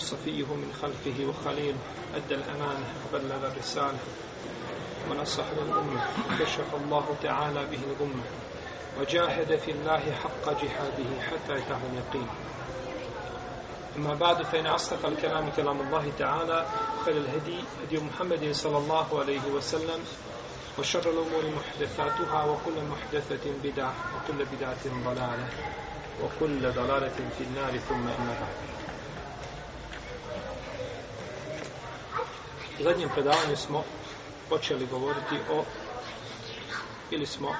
وصفيه من خلفه وخليل أدى الأمانة وبلغ الرسالة ونصح للأمة وكشف الله تعالى به الأمة وجاهد في الله حق جهاده حتى يتاه اليقين أما بعد فإن أصدق الكلام كلام الله تعالى خير الهدي هدي محمد صلى الله عليه وسلم وشر الأمور محدثاتها وكل محدثة بدعة وكل بدعة ضلالة وكل ضلالة في النار ثم أما بعد U zadnjem predavanju smo počeli govoriti o ili smo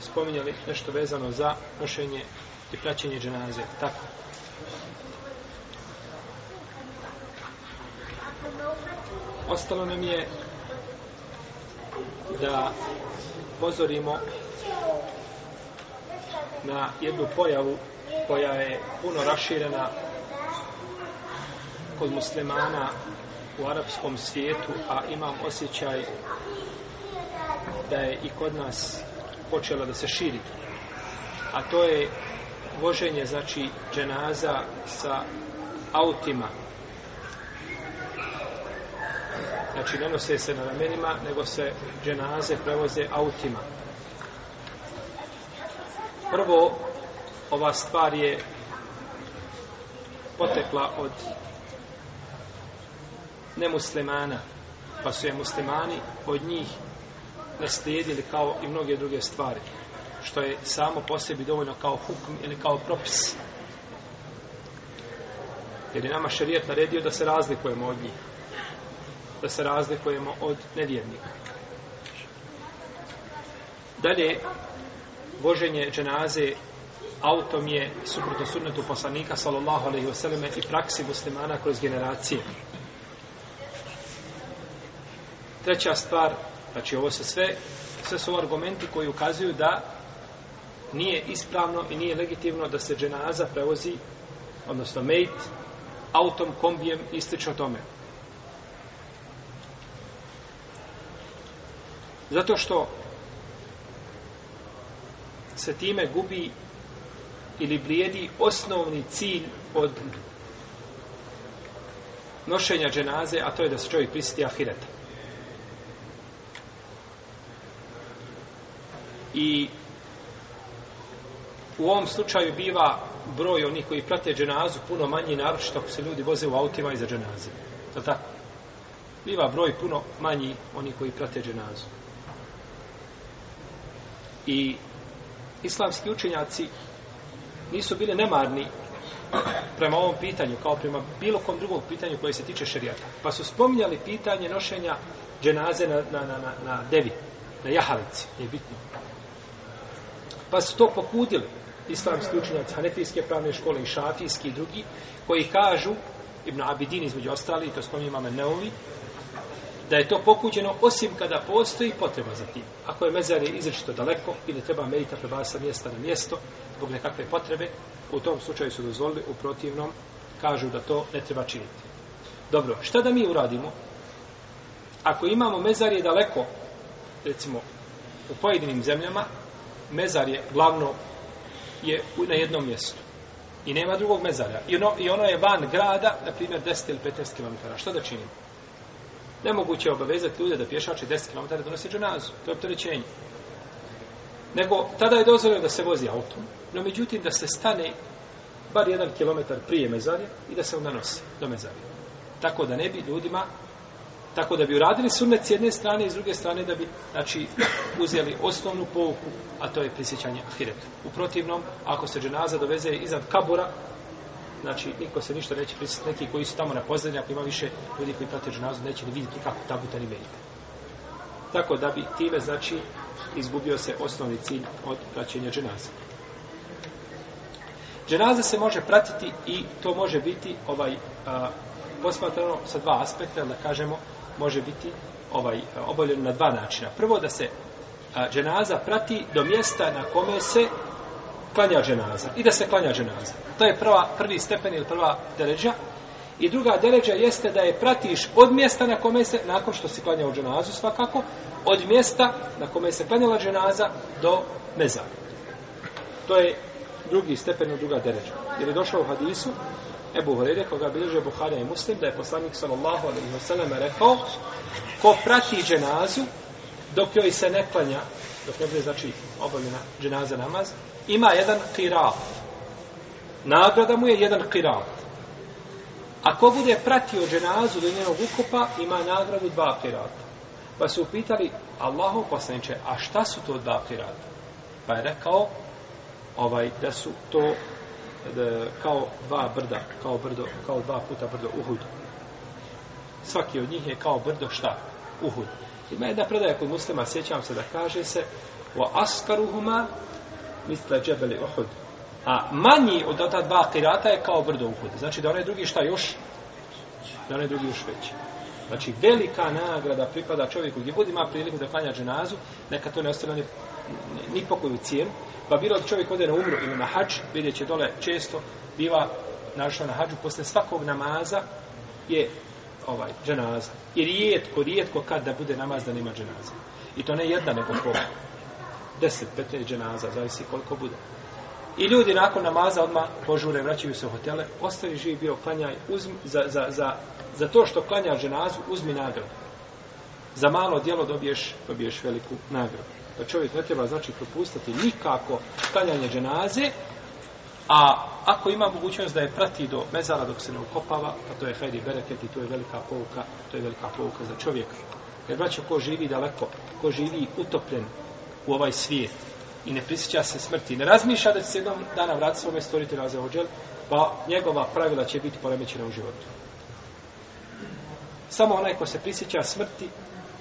spominjali nešto vezano za nošenje i praćenje dženaze. Tako. Ostalo nam je da pozorimo na jednu pojavu koja je puno raširena kod muslimana u arapskom svijetu, a imam osjećaj da je i kod nas počela da se širi. A to je voženje, znači, dženaza sa autima. Znači, ne nose se na ramenima, nego se dženaze prevoze autima. Prvo, ova stvar je potekla od nemuslimana, pa su je muslimani od njih naslijedili kao i mnoge druge stvari, što je samo po sebi dovoljno kao hukm ili kao propis. Jer je nama šarijet naredio da se razlikujemo od njih, da se razlikujemo od nevjernika. Dalje, voženje dženaze autom je suprotno sunnetu poslanika sallallahu alaihi wasallam i praksi muslimana kroz generacije. Treća stvar, znači ovo se sve, sve su argumenti koji ukazuju da nije ispravno i nije legitimno da se dženaza prevozi, odnosno mejt, autom, kombijem i slično tome. Zato što se time gubi ili blijedi osnovni cilj od nošenja dženaze, a to je da se čovjek prisiti ahireta. i u ovom slučaju biva broj onih koji prate dženazu puno manji, naročito ako se ljudi voze u autima iza dženaze. Je tako? Biva broj puno manji onih koji prate dženazu. I islamski učenjaci nisu bili nemarni prema ovom pitanju, kao prema bilo kom drugom pitanju koje se tiče šerijata. Pa su spominjali pitanje nošenja dženaze na, na, na, na, na devi, na jahalici, je bitno. Pa su to pokudili islamski učinjaci Hanefijske pravne škole i Šafijski i drugi, koji kažu, Ibn Abidin između ostali, to spominje Mame Neumi, da je to pokuđeno osim kada postoji potreba za tim. Ako je mezar izrečito daleko i ne treba merita prebasa mjesta na mjesto zbog nekakve potrebe, u tom slučaju su dozvolili, u protivnom kažu da to ne treba činiti. Dobro, šta da mi uradimo? Ako imamo mezar je daleko, recimo u pojedinim zemljama, mezar je glavno je na jednom mjestu. I nema drugog mezara. I ono, i ono je van grada, na primjer, 10 ili 15 km. Što da činim? Nemoguće je obavezati ljude da pješače 10 km donosi džanazu. To je opterećenje. Nego, tada je dozvoljeno da se vozi autom, no međutim da se stane bar jedan kilometar prije mezarja i da se onda nosi do mezarja. Tako da ne bi ljudima Tako da bi uradili sunnet s jedne strane i s druge strane da bi znači, uzeli osnovnu pouku, a to je prisjećanje ahiretu. U protivnom, ako se dženaza doveze iznad kabura, znači niko se ništa neće prisjetiti, neki koji su tamo na pozdravlju, ako ima više ljudi koji prate dženazu, neće ni vidjeti kako tabuta ni menjete. Tako da bi time, znači, izgubio se osnovni cilj od praćenja dženaza. Dženaza se može pratiti i to može biti ovaj a, posmatrano sa dva aspekta, da kažemo može biti ovaj obavljeno na dva načina. Prvo da se a, dženaza prati do mjesta na kome se klanja dženaza i da se klanja dženaza. To je prva, prvi stepen ili prva deređa. I druga deređa jeste da je pratiš od mjesta na kome se, nakon što si klanjao dženazu svakako, od mjesta na kome se klanjala dženaza do meza. To je drugi stepen druga deređa. Jer je došao u hadisu Ebu Hurere, koga bilježuje Buhara i Muslim, da je poslanik sallallahu alaihi wasallam rekao, ko prati dženazu, dok joj se ne klanja, dok ne bude znači obavljena dženaza namaz, ima jedan kiral. Nagrada mu je jedan kiral. A ko bude pratio dženazu do njenog ukupa, ima nagradu dva kirata. Pa su upitali Allahu poslaniče, a šta su to dva kirata? Pa je rekao ovaj, da su to da, kao dva brda, kao, brdo, kao dva puta brdo Uhud. Svaki od njih je kao brdo šta? Uhud. Ima jedna predaja kod muslima, sjećam se da kaže se o askaruhuma misle džebeli Uhud. A manji od ta dva kirata je kao brdo Uhud. Znači da onaj drugi šta još? Da onaj drugi još veći. Znači velika nagrada pripada čovjeku gdje god ima priliku da klanja dženazu, neka to ne ostane ni, ni pokoju cijenu, Pa bilo da čovjek ode na umru ili na hađ, vidjet će dole često, biva našla na hađu, posle svakog namaza je ovaj dženaza. I rijetko, rijetko kad da bude namaz da nema dženaza. I to ne jedna, nego koliko. Deset, petnaest dženaza, zavisi koliko bude. I ljudi nakon namaza odmah požure, vraćaju se u hotele, ostavi živi, bio klanjaj, uzmi, za, za, za, za to što klanja dženazu, uzmi nagradu. Za malo dijelo dobiješ, dobiješ veliku nagradu da čovjek ne treba znači propustiti nikako stanjanje dženaze, a ako ima mogućnost da je prati do mezara dok se ne ukopava, pa to je hajdi bereket i to je velika pouka, to je velika pouka za čovjeka. Jer braćo, ko živi daleko, ko živi utopljen u ovaj svijet i ne prisjeća se smrti, ne razmišlja da će se jednom dana vratiti svome stvoriti raze ođel, pa njegova pravila će biti poremećena u životu. Samo onaj ko se prisjeća smrti,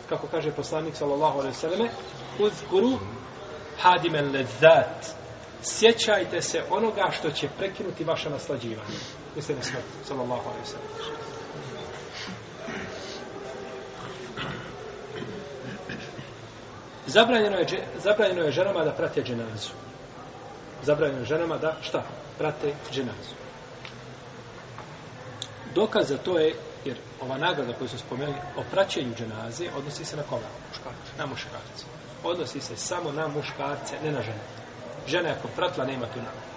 kako kaže poslanik sallallahu alejhi ve selleme uzkuru hadimen lezzat sjećajte se onoga što će prekinuti vaše naslađivanje misle na smrt sallallahu alejhi ve selleme Zabranjeno je, zabranjeno je ženama da prate dženazu. Zabranjeno je ženama da, šta, prate dženazu. Dokaz za to je jer ova nagrada koju su spomenuli o praćenju dženaze odnosi se na koga? Muškarce. Na muškarce. Odnosi se samo na muškarce, ne na žene. Žena ako pratila, nema tu nagradu.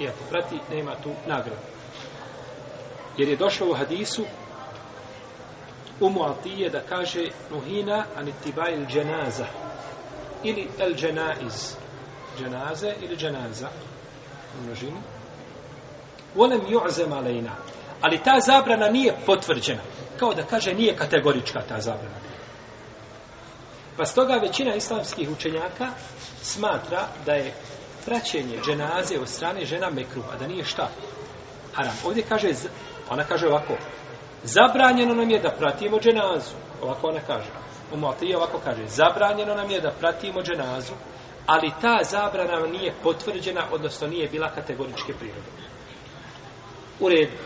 I ako prati, nema tu nagradu. Jer je došlo u hadisu umu atije da kaže nuhina anitiba il dženaza ili el dženaiz dženaze ili dženaza množini volem ju'zem alejna Ali ta zabrana nije potvrđena. Kao da kaže, nije kategorička ta zabrana. Pa stoga većina islamskih učenjaka smatra da je praćenje dženaze od strane žena mekru, a da nije šta? Haram. Ovdje kaže, ona kaže ovako, zabranjeno nam je da pratimo dženazu. Ovako ona kaže. Umotri ovako kaže, zabranjeno nam je da pratimo dženazu, ali ta zabrana nije potvrđena, odnosno nije bila kategoričke prirode. U redu.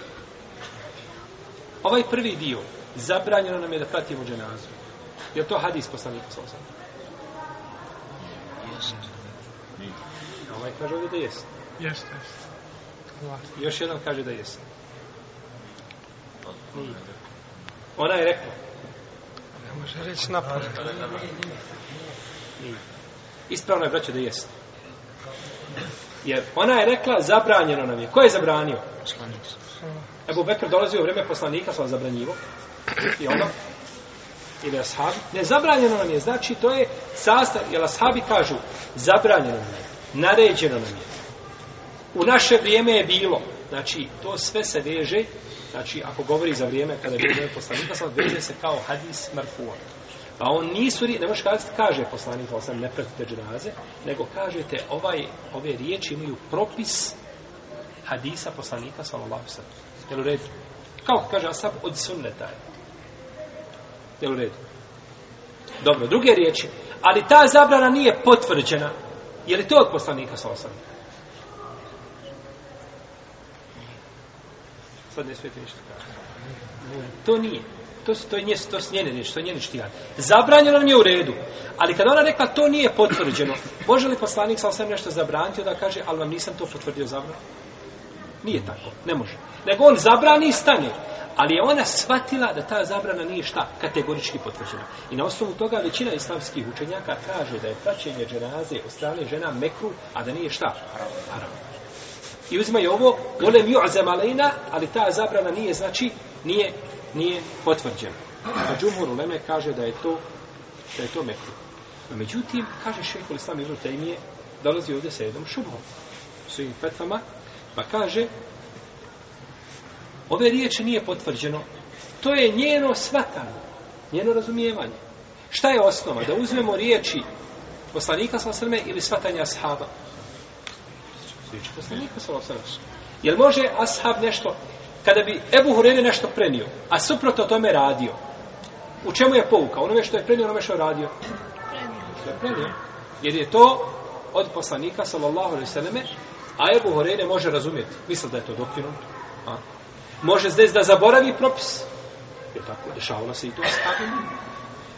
Ovaj prvi dio, zabranjeno nam je da pratimo dženazu. Je to hadis poslanika sa osam? Jeste. Ovaj kaže ovdje da jeste. Jeste, jeste. Još jedan kaže da jeste. Ona je rekla. Ne može reći napad. Ispravno je braće da jeste. Jer ona je rekla zabranjeno nam je. Ko je zabranio? Poslanik sa Ebu Bekr dolazi u vreme poslanika, sam zabranjivo. I onda, ili ashabi. Ne, zabranjeno nam je, znači to je sastav, jer ashabi kažu, zabranjeno nam je, naređeno nam je. U naše vrijeme je bilo, znači to sve se veže, znači ako govori za vrijeme kada je bilo vreme poslanika, sam veže se kao hadis marfuon. A pa on nisu, ne možeš kazati, kaže poslanik, ali sam ne pratite dženaze, nego kažete, ovaj, ove riječi imaju propis hadisa poslanika, sallallahu sallam. Jel u redu? Kao kaže Asab, od sunneta je. Jel u redu? Dobro, druge riječi. Ali ta zabrana nije potvrđena. Je li to od poslanika sa osam? Sad ne svijete ništa. To nije. To, su, to je njesto, to su njene riječi, to je njene štijan. Zabranjeno nam je u redu. Ali kada ona rekla to nije potvrđeno, može li poslanik sa osam nešto zabraniti da kaže, ali vam nisam to potvrdio zabranu? Nije tako. Ne može nego on zabrani i stanje. Ali je ona shvatila da ta zabrana nije šta kategorički potvrđena. I na osnovu toga većina islamskih učenjaka kaže da je praćenje dženaze od strane žena mekru, a da nije šta? Haram. I uzme je ovo, ole mi malina, ali ta zabrana nije, znači, nije, nije potvrđena. A Džumhur Uleme kaže da je to, da je to mekru. međutim, kaže šeho islam izru temije, dolazi ovdje sa jednom šubom, svojim petvama, pa kaže, Ove riječi nije potvrđeno. To je njeno svatan, njeno razumijevanje. Šta je osnova? Da uzmemo riječi poslanika sa osrme ili svatanja ashaba? Poslanika sa osrme. Jel može ashab nešto, kada bi Ebu Hureyre nešto prenio, a suprot o tome radio, u čemu je pouka? Onome što je prenio, onome što je radio? Što je prenio. Jer je to od poslanika sallallahu alejhi ve selleme, a Abu Hurajra može razumjeti. Misle da je to dokinuto. A? Može se desiti da zaboravi propis. Je tako, dešavalo se i to s takvim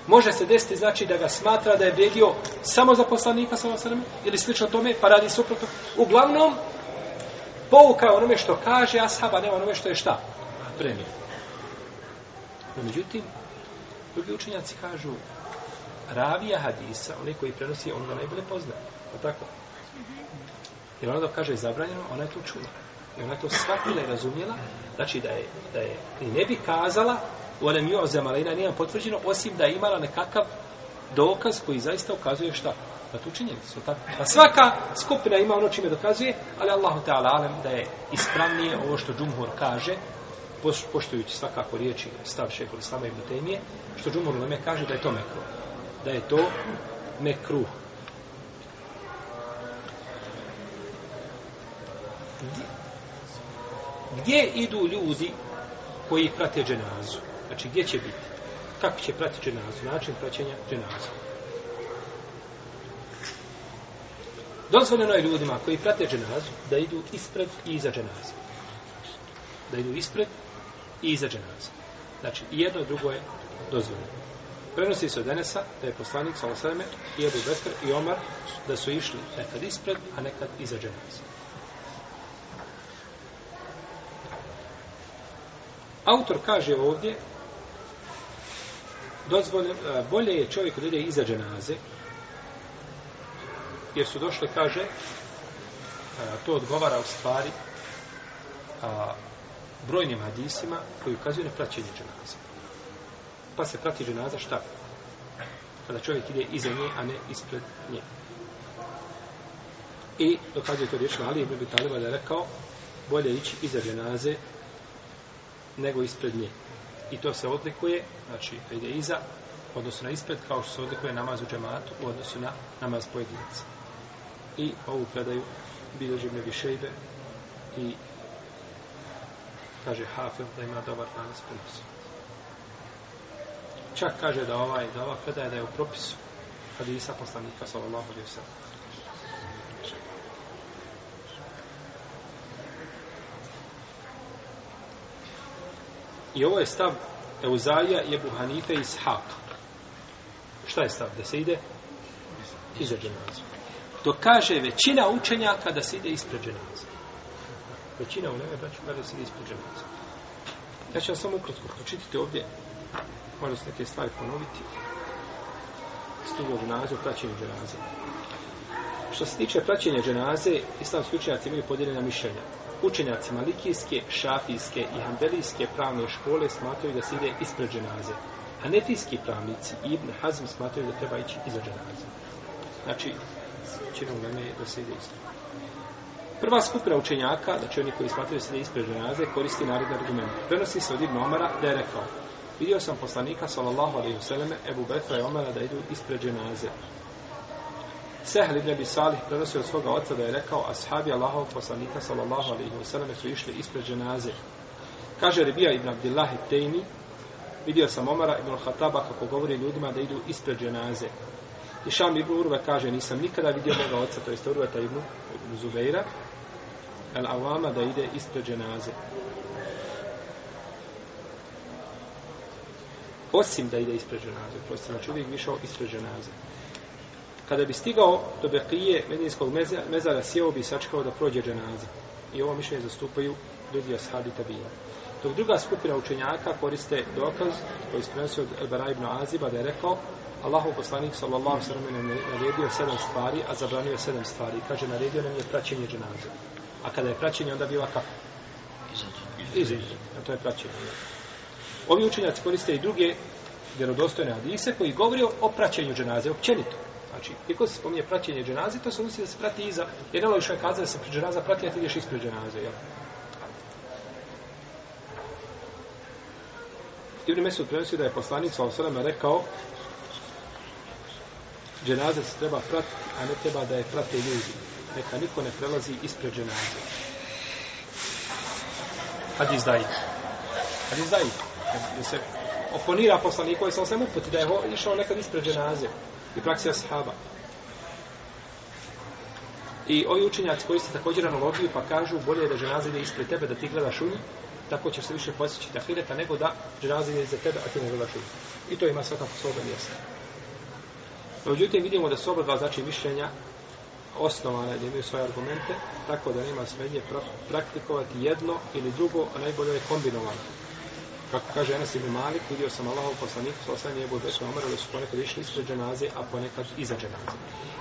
Može se desiti, znači, da ga smatra da je vrijedio samo za poslanika, samo sveme, ili slično tome, pa radi suprotno. Uglavnom, pouka je onome što kaže ashaba, ne onome što je šta? Premijer. No, međutim, drugi učenjaci kažu, ravija hadisa, onaj koji prenosi, on ga najbolje pozna. Pa tako? Jer ono da kaže zabranjeno, ona je to čula. I dakle, ona to shvatila i razumjela, znači da je, da je i ne bi kazala, ona mi ozem, ali ina nijem potvrđeno, osim da je imala nekakav dokaz koji zaista ukazuje šta? Na tu činjenicu, tako? A pa svaka skupina ima ono čime dokazuje, ali Allahu Teala alem da je ispravnije ovo što Džumhur kaže, poštujući svakako riječi stav šehova Islama i Butemije, što Džumhur nam kaže da je to mekruh. Da je to mekruh gdje idu ljudi koji prate dženazu? Znači, gdje će biti? Kako će prati dženazu? Način praćenja dženazu? Dozvoljeno je ljudima koji prate dženazu da idu ispred i iza dženaze. Da idu ispred i iza dženaze. Znači, jedno i drugo je dozvoljeno. Prenosi se od Denesa da je poslanik Salosaleme i Ebu Bekr i Omar da su išli nekad ispred, a nekad iza dženaze. Autor kaže ovdje dozvolje, e, bolje je čovjek da ide iza dženaze jer su došle, kaže e, to odgovara u stvari a, brojnim hadisima koji ukazuju na praćenje dženaze. Pa se prati dženaza šta? Kada čovjek ide iza nje, a ne ispred nje. I dokazuje to riječno Ali ibn Abi Taliba da je rekao bolje ići iza dženaze nego ispred nje. I to se odlikuje, znači, da ide iza, odnosno na ispred, kao što se odlikuje namaz u džematu, u odnosu na namaz pojedinaca. I ovu predaju bilježi mnevi šejbe i kaže Hafel da ima dobar namaz prenosu. Čak kaže da ovaj, da ova predaja da je u propisu hadisa poslanika sallallahu alaihi wa sallam. I ovo je stav Euzalija i Ebu Hanife iz Haka. Šta je stav? Da se ide iza dženaze. Dok kaže većina učenjaka da se ide ispred dženaze. Većina u neve braću kada se ide ispred dženaze. Ja ću vam samo ukratko pročitati ovdje. Možda se neke stvari ponoviti. Stugo dženaze u praćenju dženaze. Što se tiče praćenja dženaze, islamski učenjaci imaju podijeljena mišljenja. Učenjaci malikijske, šafijske i handelijske pravne škole smatraju da se ide ispred dženaze. Hanefijski pravnici i Ibn Hazm smatraju da treba ići iza dženaze. Znači, većina u mene je da se ide ispred. Prva skupina učenjaka, znači oni koji smatraju da se ide ispred dženaze, koristi narodni argument. Prenosi se od Ibn Omara da je rekao Vidio sam poslanika, sallallahu alaihi vseleme, Ebu Bekra i Omara da idu ispred dženaze. Sehl ibn Abi Salih prenosio od svoga oca da je rekao Ashabi Allahov poslanika sallallahu alaihi wa sallam su išli ispred dženaze. Kaže Rebija ibn Abdillah i Tejmi vidio sam Omara ibn Khattaba kako govori ljudima da idu ispred dženaze. I Šam ibn Urve kaže nisam nikada vidio moga oca, to jeste Urveta ibn, ibn Zubeira el Avama da ide ispred dženaze. Osim da ide ispred dženaze, prosto znači uvijek više ispred dženaze kada bi stigao do Bekije medinskog meza, mezara, sjeo bi sačekao da prođe dženaza. I ovo mišljenje zastupaju drugi ashabi tabina. Dok druga skupina učenjaka koriste dokaz koji sprenosio od Elbera ibn Aziba da je rekao Allahu poslanik sallallahu sallam je naredio sedam stvari, a zabranio sedam stvari. Kaže, naredio nam je praćenje dženaze. A kada je praćenje, onda biva kako? Izađenje. To je praćenje. Ovi učenjaci koriste i druge vjerodostojne hadise koji govori o praćenju dženaze općenito. Znači, iko se spominje praćenje dženaze, to se misli da se prati iza. Jedna lojša je kazao da se dženaza prati, a ti ideš ispred dženaze, jel? Ibn Mesud prenosi da je poslanik sa osram rekao dženaze se treba prati, a ne treba da je prate ljudi. Neka niko ne prelazi ispred dženaze. Hadis daji. Hadis daji. Da se oponira poslanik koji sa osram uputi da je išao nekad ispred dženaze i praksi ashaba. I ovi učenjaci koriste također analogiju pa kažu bolje je da žena zide ispred tebe da ti gledaš u nju, tako ćeš se više posjećati da hireta nego da žena zide iza tebe a ti ne gledaš u nju. I to ima svakako svoga mjesta. No, međutim, vidimo da su oba dva znači mišljenja osnovana gdje imaju svoje argumente, tako da nema smenje praktikovati jedno ili drugo, a najbolje je kombinovano. Kako kaže Enes ibn Malik, vidio sam Allahov poslanik, sa osam njegov vesu omrlo, su ponekad išli ispred dženaze, a ponekad iza dženaze.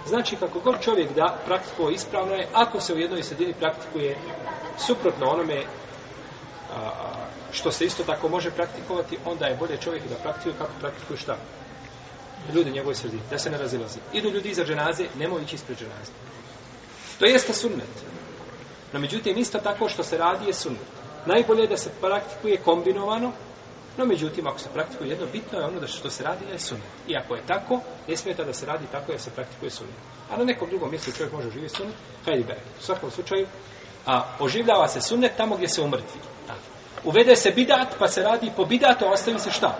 Znači, kako god čovjek da praktikuje ispravno je, ako se u jednoj sredini praktikuje suprotno onome a, što se isto tako može praktikovati, onda je bolje čovjek da praktikuje kako praktikuje šta? Ljudi njegove sredine, da se ne razilazi. Idu ljudi iza dženaze, nemoj ići ispred dženaze. To jeste sunnet. No, međutim, isto tako što se radi je sunnet. Najbolje je da se praktikuje kombinovano, no međutim, ako se praktikuje jedno, bitno je ono da što se radi je sunet. I ako je tako, ne smeta da se radi tako da se praktikuje sunet. A na nekom drugom mjestu čovjek može živjeti sunet, hajde bere. U svakom slučaju, a, oživljava se sunet tamo gdje se umrtvi. A, uvede se bidat, pa se radi po bidatu, a ostavi se šta?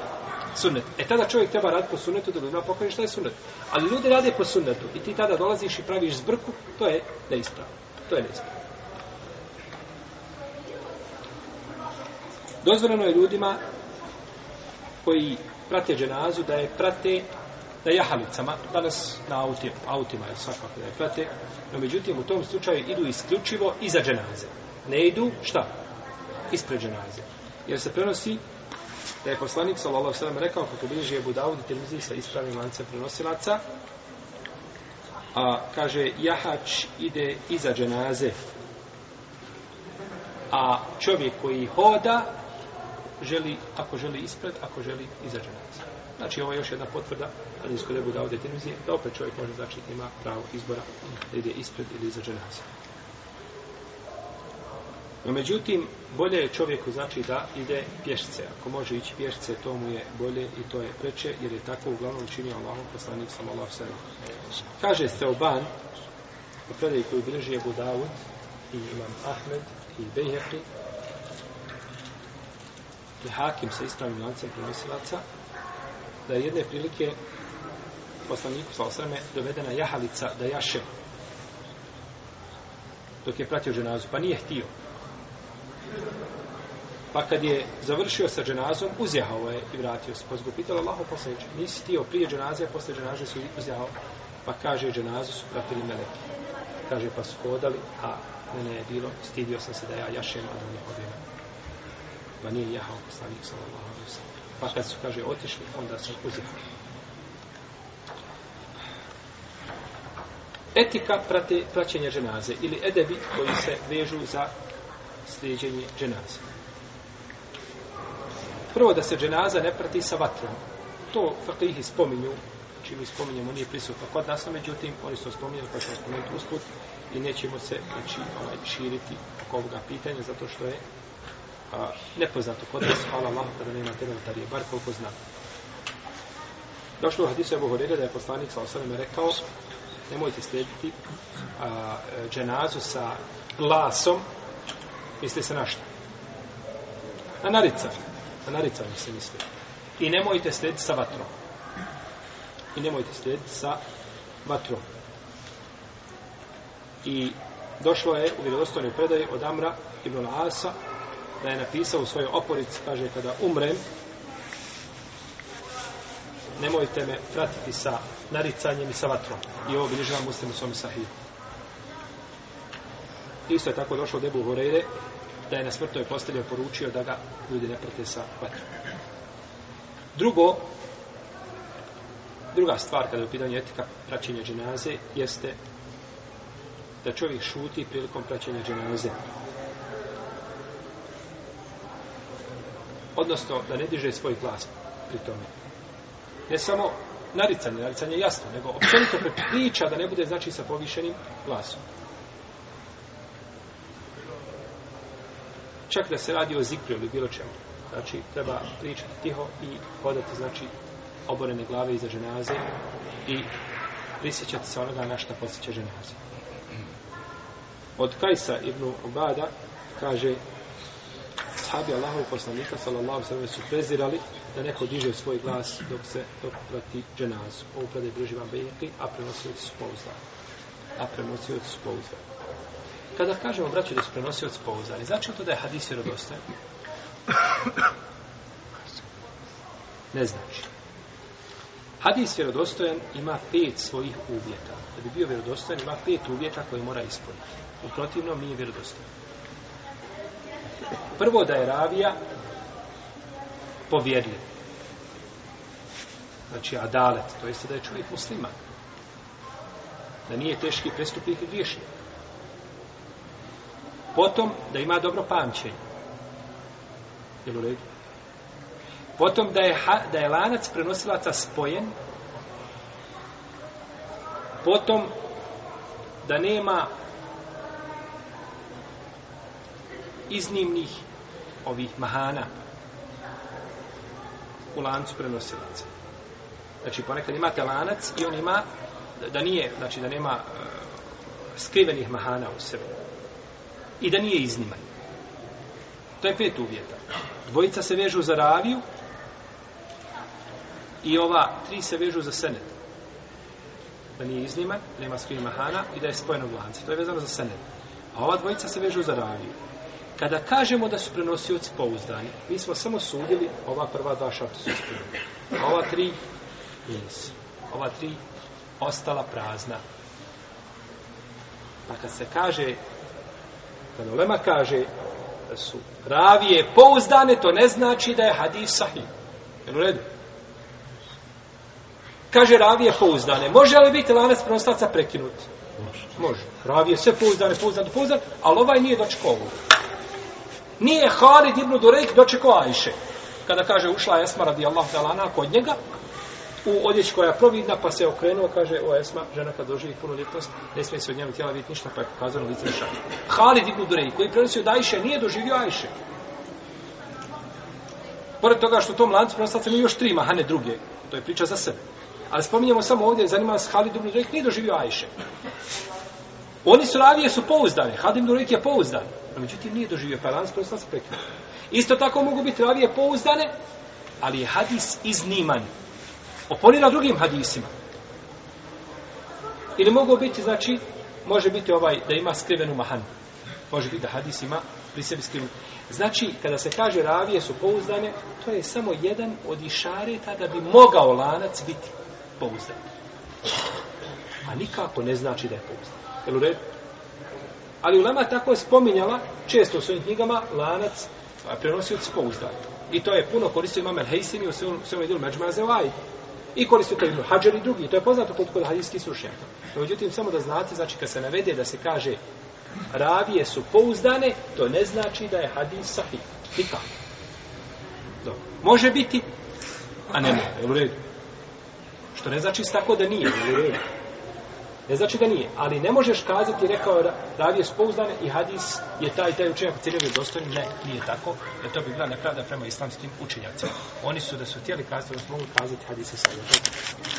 sunnet. E tada čovjek treba raditi po sunnetu da ljudima pokoji što je sunnet. Ali ljudi rade po sunnetu i ti tada dolaziš i praviš zbrku, to je neispravo. To je neispravo. Dozvoljeno je ljudima koji prate dženazu da je prate na jahalicama, danas na auti, autima je svakako da je prate, no međutim u tom slučaju idu isključivo iza dženaze. Ne idu, šta? Ispred dženaze. Jer se prenosi da je poslanik sallallahu alejhi ve sellem rekao kako bliže je budao i televizija sa ispravnim lancem prenosilaca a kaže jahač ide iza dženaze a čovjek koji hoda želi, ako želi ispred, ako želi iza dženaze. Znači, ovo je još jedna potvrda, ali nisko ne bude ovdje tenizije, da opet čovjek može, znači, ima pravo izbora da ide ispred ili iza dženaze. No, međutim, bolje je čovjeku, znači, da ide pješice. Ako može ići pješice, to mu je bolje i to je preče, jer je tako uglavnom učinio Allahom poslanik sam Allah sve. Kaže se oban, u predaju koju bliži je Budavud i imam Ahmed i Bejheqi, je dakle, hakim sa ispravnim lancem prenosilaca, da je jedne prilike poslaniku sa osreme dovedena jahalica da jaše dok je pratio ženazu, pa nije htio. Pa kad je završio sa ženazom, uzjahao je i vratio se. Pa se pitalo, Allaho posljedice, nisi htio prije ženaze, a posle ženaze su uzjahao. Pa kaže, ženazu su pratili meleki. Kaže, pa su hodali, a mene je bilo, stidio sam se da ja jašem, a da mi hodim pa nije jahao poslanik sallallahu alaihi wa Pa kad su, kaže, otišli, onda su uzimali. Etika prate, praćenja ženaze ili edebi koji se vežu za sljeđenje ženaze. Prvo da se ženaza ne prati sa vatrom. To fakrihi spominju, čim znači spominjemo nije prisutno kod nas, međutim, oni su spominjali, pa ćemo spomenuti usput i nećemo se znači, ovaj, širiti oko ovoga pitanja, zato što je nepoznato kod nas, hvala Allah, kada nema tebe notarije, bar koliko zna. Došlo u hadisu Ebu Horire da je poslanik sa osanima rekao, nemojte slijediti a, dženazu sa glasom, misli se na što? Na narica. Na narica mi se misli. I nemojte slijediti sa vatrom. I nemojte slijediti sa vatrom. I došlo je u vjerovostojnoj predaji od Amra ibn Asa, da je napisao u svojoj oporici, kaže, kada umrem, nemojte me pratiti sa naricanjem i sa vatrom. I ovo bilježava muslim u svom sahiju. Isto je tako došlo debu Horeire, da je na smrtnoj postelji poručio da ga ljudi ne prate sa vatrom. Drugo, druga stvar kada je u pitanju etika praćenja dženaze, jeste da čovjek šuti prilikom praćenja dženaze. Dženaze. odnosno da ne diže svoj glas pri tome. Ne samo naricanje, naricanje je jasno, nego općenito priča da ne bude znači sa povišenim glasom. Čak da se radi o zikru ili bilo čemu. Znači, treba pričati tiho i hodati, znači, oborene glave iza ženaze i prisjećati se onoga na što posjeća ženaze. Od Kajsa ibn Obada kaže Sahabi Allahov poslanika sallallahu alejhi ve su prezirali da neko diže svoj glas dok se dok prati dženazu. Ovo predaje bliži vam Bejeki, a prenosioci su pouzdani. A prenosioci su pouzdani. Kada kažemo, braći, da su prenosioci pouzdani, znači to da je hadis vjerodostajan? Ne znači. Hadis vjerodostojan ima pet svojih uvjeta. Da bi bio vjerodostojan, ima pet uvjeta koje mora ispuniti. U protivnom nije vjerodostojan. Prvo da je ravija povjedljiv. Znači, adalet, to jeste da je čovjek musliman. Da nije teški prestupnik i griješnik. Potom, da ima dobro pamćenje. Jel u redu? Potom, da je, da je lanac prenosilaca spojen. Potom, da nema iznimnih ovih mahana u lancu prenosilaca. Znači, ponekad imate lanac i on ima, da nije, znači da nema uh, skrivenih mahana u sebi. I da nije izniman. To je pet uvjeta. Dvojica se vežu za raviju i ova tri se vežu za senet. Da nije izniman, da nema skrivenih mahana i da je spojeno u lanci. To je vezano za senet. A ova dvojica se vežu za raviju. Kada kažemo da su prenosioci pouzdani, mi smo samo sudili ova prva dva šarta su ispunjena. A ova tri nisu. Ova tri ostala prazna. Pa kad se kaže, kad Olema kaže da su ravije pouzdane, to ne znači da je hadis sahih. Jel u redu? Kaže ravije pouzdane. Može li biti lanac prenostavca prekinuti? Može. Može. Ravije sve pouzdane, pouzdane, pouzdane, ali ovaj nije dočekao ovog nije Halid ibn Durek dočekao Ajše. Kada kaže, ušla je Esma radijallahu talana kod njega, u odjeći koja je providna, pa se okrenuo, kaže, o Esma, žena kad doživi puno ljetnost, ne smije se od njega tijela vidjeti ništa, pa je pokazano lice rešati. Halid ibn Durek, koji prenosio da Ajše, nije doživio Ajše. Pored toga što u tom lancu prenosio još tri mahane druge, to je priča za sebe. Ali spominjamo samo ovdje, zanima nas Halid ibn Durek, nije doživio Ajše. Oni su ravije su pouzdani, Halid ibn Durek je pouzdan. A međutim, nije doživio pa lanac prenosila se prekinut. Isto tako mogu biti ravije pouzdane, ali je hadis izniman. Oponira drugim hadisima. Ili mogu biti, znači, može biti ovaj, da ima skrivenu mahan. Može biti da hadis ima pri sebi skrivenu. Znači, kada se kaže ravije su pouzdane, to je samo jedan od išareta da bi mogao lanac biti pouzdan. A nikako ne znači da je pouzdan. Jel u redu? Ali ulema tako je spominjala često u svojim knjigama lanac a prenosioc pouzdan. I to je puno koristio imam el-Heysimi u svojom svojom idu međmaze vaj. I koristio to idu Hadžar i drugi. I to je poznato kod, kod hadijskih slušnjaka. No, međutim, samo da znate, znači kad se navede da se kaže ravije su pouzdane, to ne znači da je hadis sahih. Nikak. Može biti, a ne može. Što ne znači tako da nije. U redu. Ne znači da nije, ali ne možeš kazati, rekao je da ravije spouzdane i hadis je taj, taj učenjak cijeli bio dostojni, ne, nije tako, jer to bi bila nepravda prema islamskim učenjacima. Oni su da su htjeli kazati, da su mogli kazati hadise sa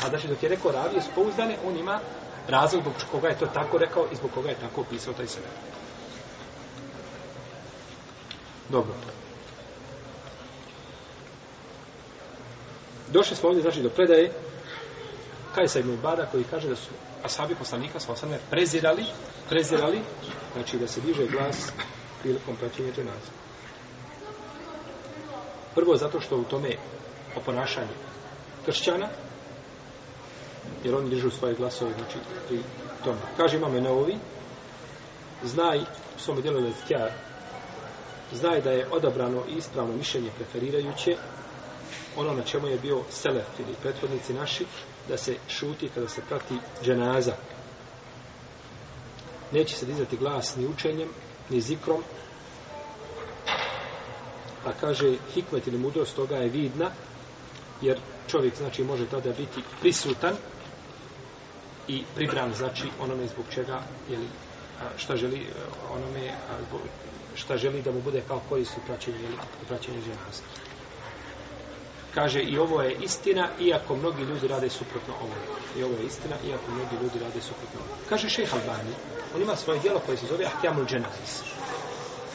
A znači dok je rekao ravije spouzdane, on ima razlog zbog koga je to tako rekao i zbog koga je tako opisao taj sebe. Dobro. Došli smo ovdje, znači, do predaje Kaj sa Ibn Bada koji kaže da su ashabi poslanika sa osadne prezirali, prezirali, znači da se diže glas prilikom praćenja dženaze. Prvo zato što u tome oponašanje kršćana, jer oni dižu svoje glasove, znači pri tome. Kaže imam je neovi, znaj, u svome djelu je zetjar, znaj da je odabrano i ispravno mišljenje preferirajuće ono na čemu je bio Selef ili prethodnici naših da se šuti kada se prati dženaza. Neće se dizati glas ni učenjem, ni zikrom, a pa kaže hikmet ili mudrost toga je vidna, jer čovjek znači može tada biti prisutan i pribran znači onome zbog čega ili šta želi onome a, šta želi da mu bude kao koristi praćenje ili praćenje ženazna kaže i ovo je istina iako mnogi ljudi rade suprotno ovome. I ovo je istina iako mnogi ljudi rade suprotno ovome. Kaže šejh Albani, on ima svoje djelo koje se zove Ahtiamul Dženazis.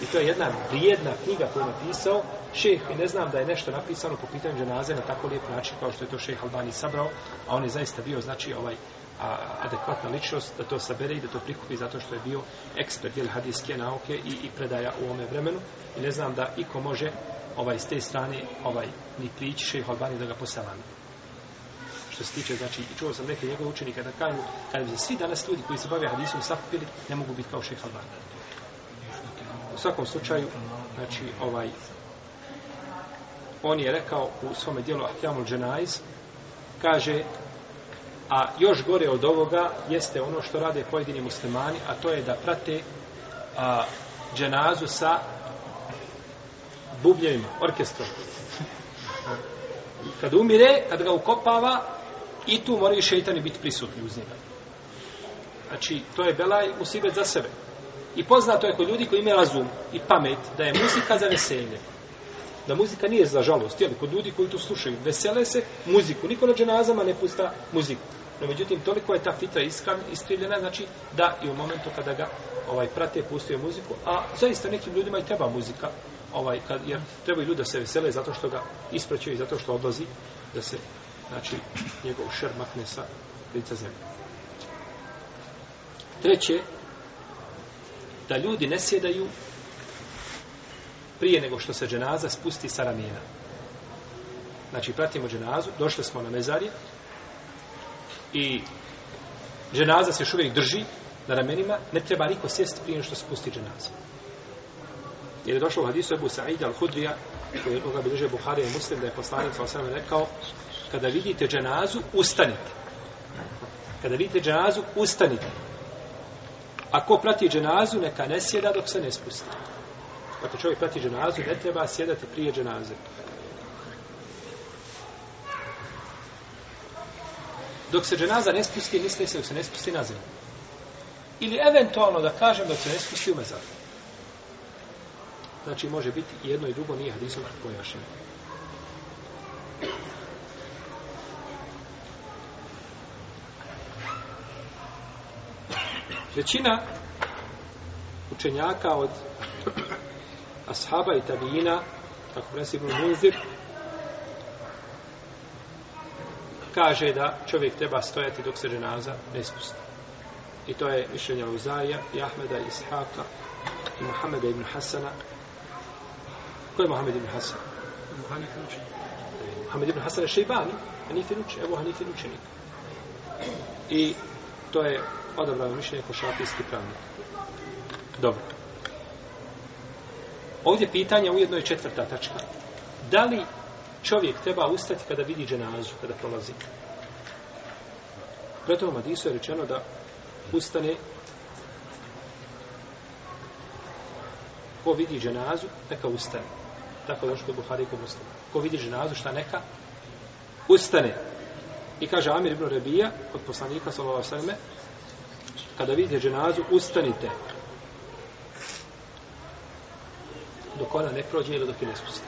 I to je jedna vrijedna knjiga koju je napisao šejh. I ne znam da je nešto napisano po pitanju dženaze na tako lijep način kao što je to šejh Albani sabrao, a on je zaista bio, znači, ovaj a, adekvatna ličnost da to sabere i da to prikupi zato što je bio ekspert ili hadijske nauke i, i predaja u ome vremenu. I ne znam da iko može ovaj s te strane ovaj ni prići šejh Albani da ga poselam. Što se tiče znači i čuo sam neke njegove učenike da kažu kad bi se svi danas ljudi koji se bave hadisom sakupili ne mogu biti kao šejh Albani. U svakom slučaju znači ovaj on je rekao u svome dijelu Ahtiamul Dženajz, kaže, a još gore od ovoga jeste ono što rade pojedini muslimani, a to je da prate a, dženazu sa bubljevima, orkestrom. Kad umire, kad ga ukopava, i tu moraju šeitani biti prisutni uz njega. Znači, to je belaj musibet za sebe. I poznato je kod ljudi koji imaju razum i pamet da je muzika za veselje. Da muzika nije za žalost. Jel, kod ljudi koji to slušaju, vesele se muziku. Niko na dženazama ne pusta muziku. No, međutim, toliko je ta fitra iskan, iskrivljena, znači da i u momentu kada ga ovaj prate pustio muziku, a zaista nekim ljudima i treba muzika, ovaj kad jer treba i ljudi da se vesele zato što ga ispraćaju i zato što odlazi da se znači njegov šer makne sa lica zemlje. Treće da ljudi ne sjedaju prije nego što se dženaza spusti sa ramena. Znači, pratimo dženazu, došli smo na mezarje i dženaza se još uvijek drži na ramenima, ne treba niko sjesti prije nego što se spusti dženaza. Jer je došlo u hadisu Ebu Sa'id al-Hudrija, koji je jednoga bliže Buhari i Muslim, da je poslanik sa rekao, kada vidite dženazu, ustanite. Kada vidite dženazu, ustanite. Ako prati dženazu, neka ne sjeda dok se ne spusti. Ako dakle, čovjek prati dženazu, ne treba sjedati prije dženaze. Dok se dženaza ne spusti, misli se dok se ne spusti na zemlju. Ili eventualno da kažem dok se ne spusti u mezaru. Znači može biti jedno i drugo nije hadisom pojašnjeno. Većina učenjaka od ashaba i tabijina, tako prensi Ibn Muzir, kaže da čovjek treba stojati dok se ženaza ne spusti. I to je mišljenje Uzaja i Ahmeda i Ishaka i Muhammeda ibn Hasana Ko je Mohamed ibn Hasan? E, Mohamed ibn Hasan. ibn Hasan je šeibani, Hanifin učenik. Evo Hanifin učenik. I to je odabrano mišljenje ko šafijski pravnik. Dobro. Ovdje pitanje ujedno je četvrta tačka. Da li čovjek treba ustati kada vidi dženazu, kada prolazi? Preto vam Adisu je rečeno da ustane ko vidi dženazu, neka ustane. Tako je došlo kod Buhari i kod Muslima. Ko vidi ženazu, šta neka? Ustane. I kaže Amir ibn Rebija, od poslanika, sallallahu alaihi sallam, kada vidite ženazu, ustanite. Dok ona ne prođe ili dok je ne spusti.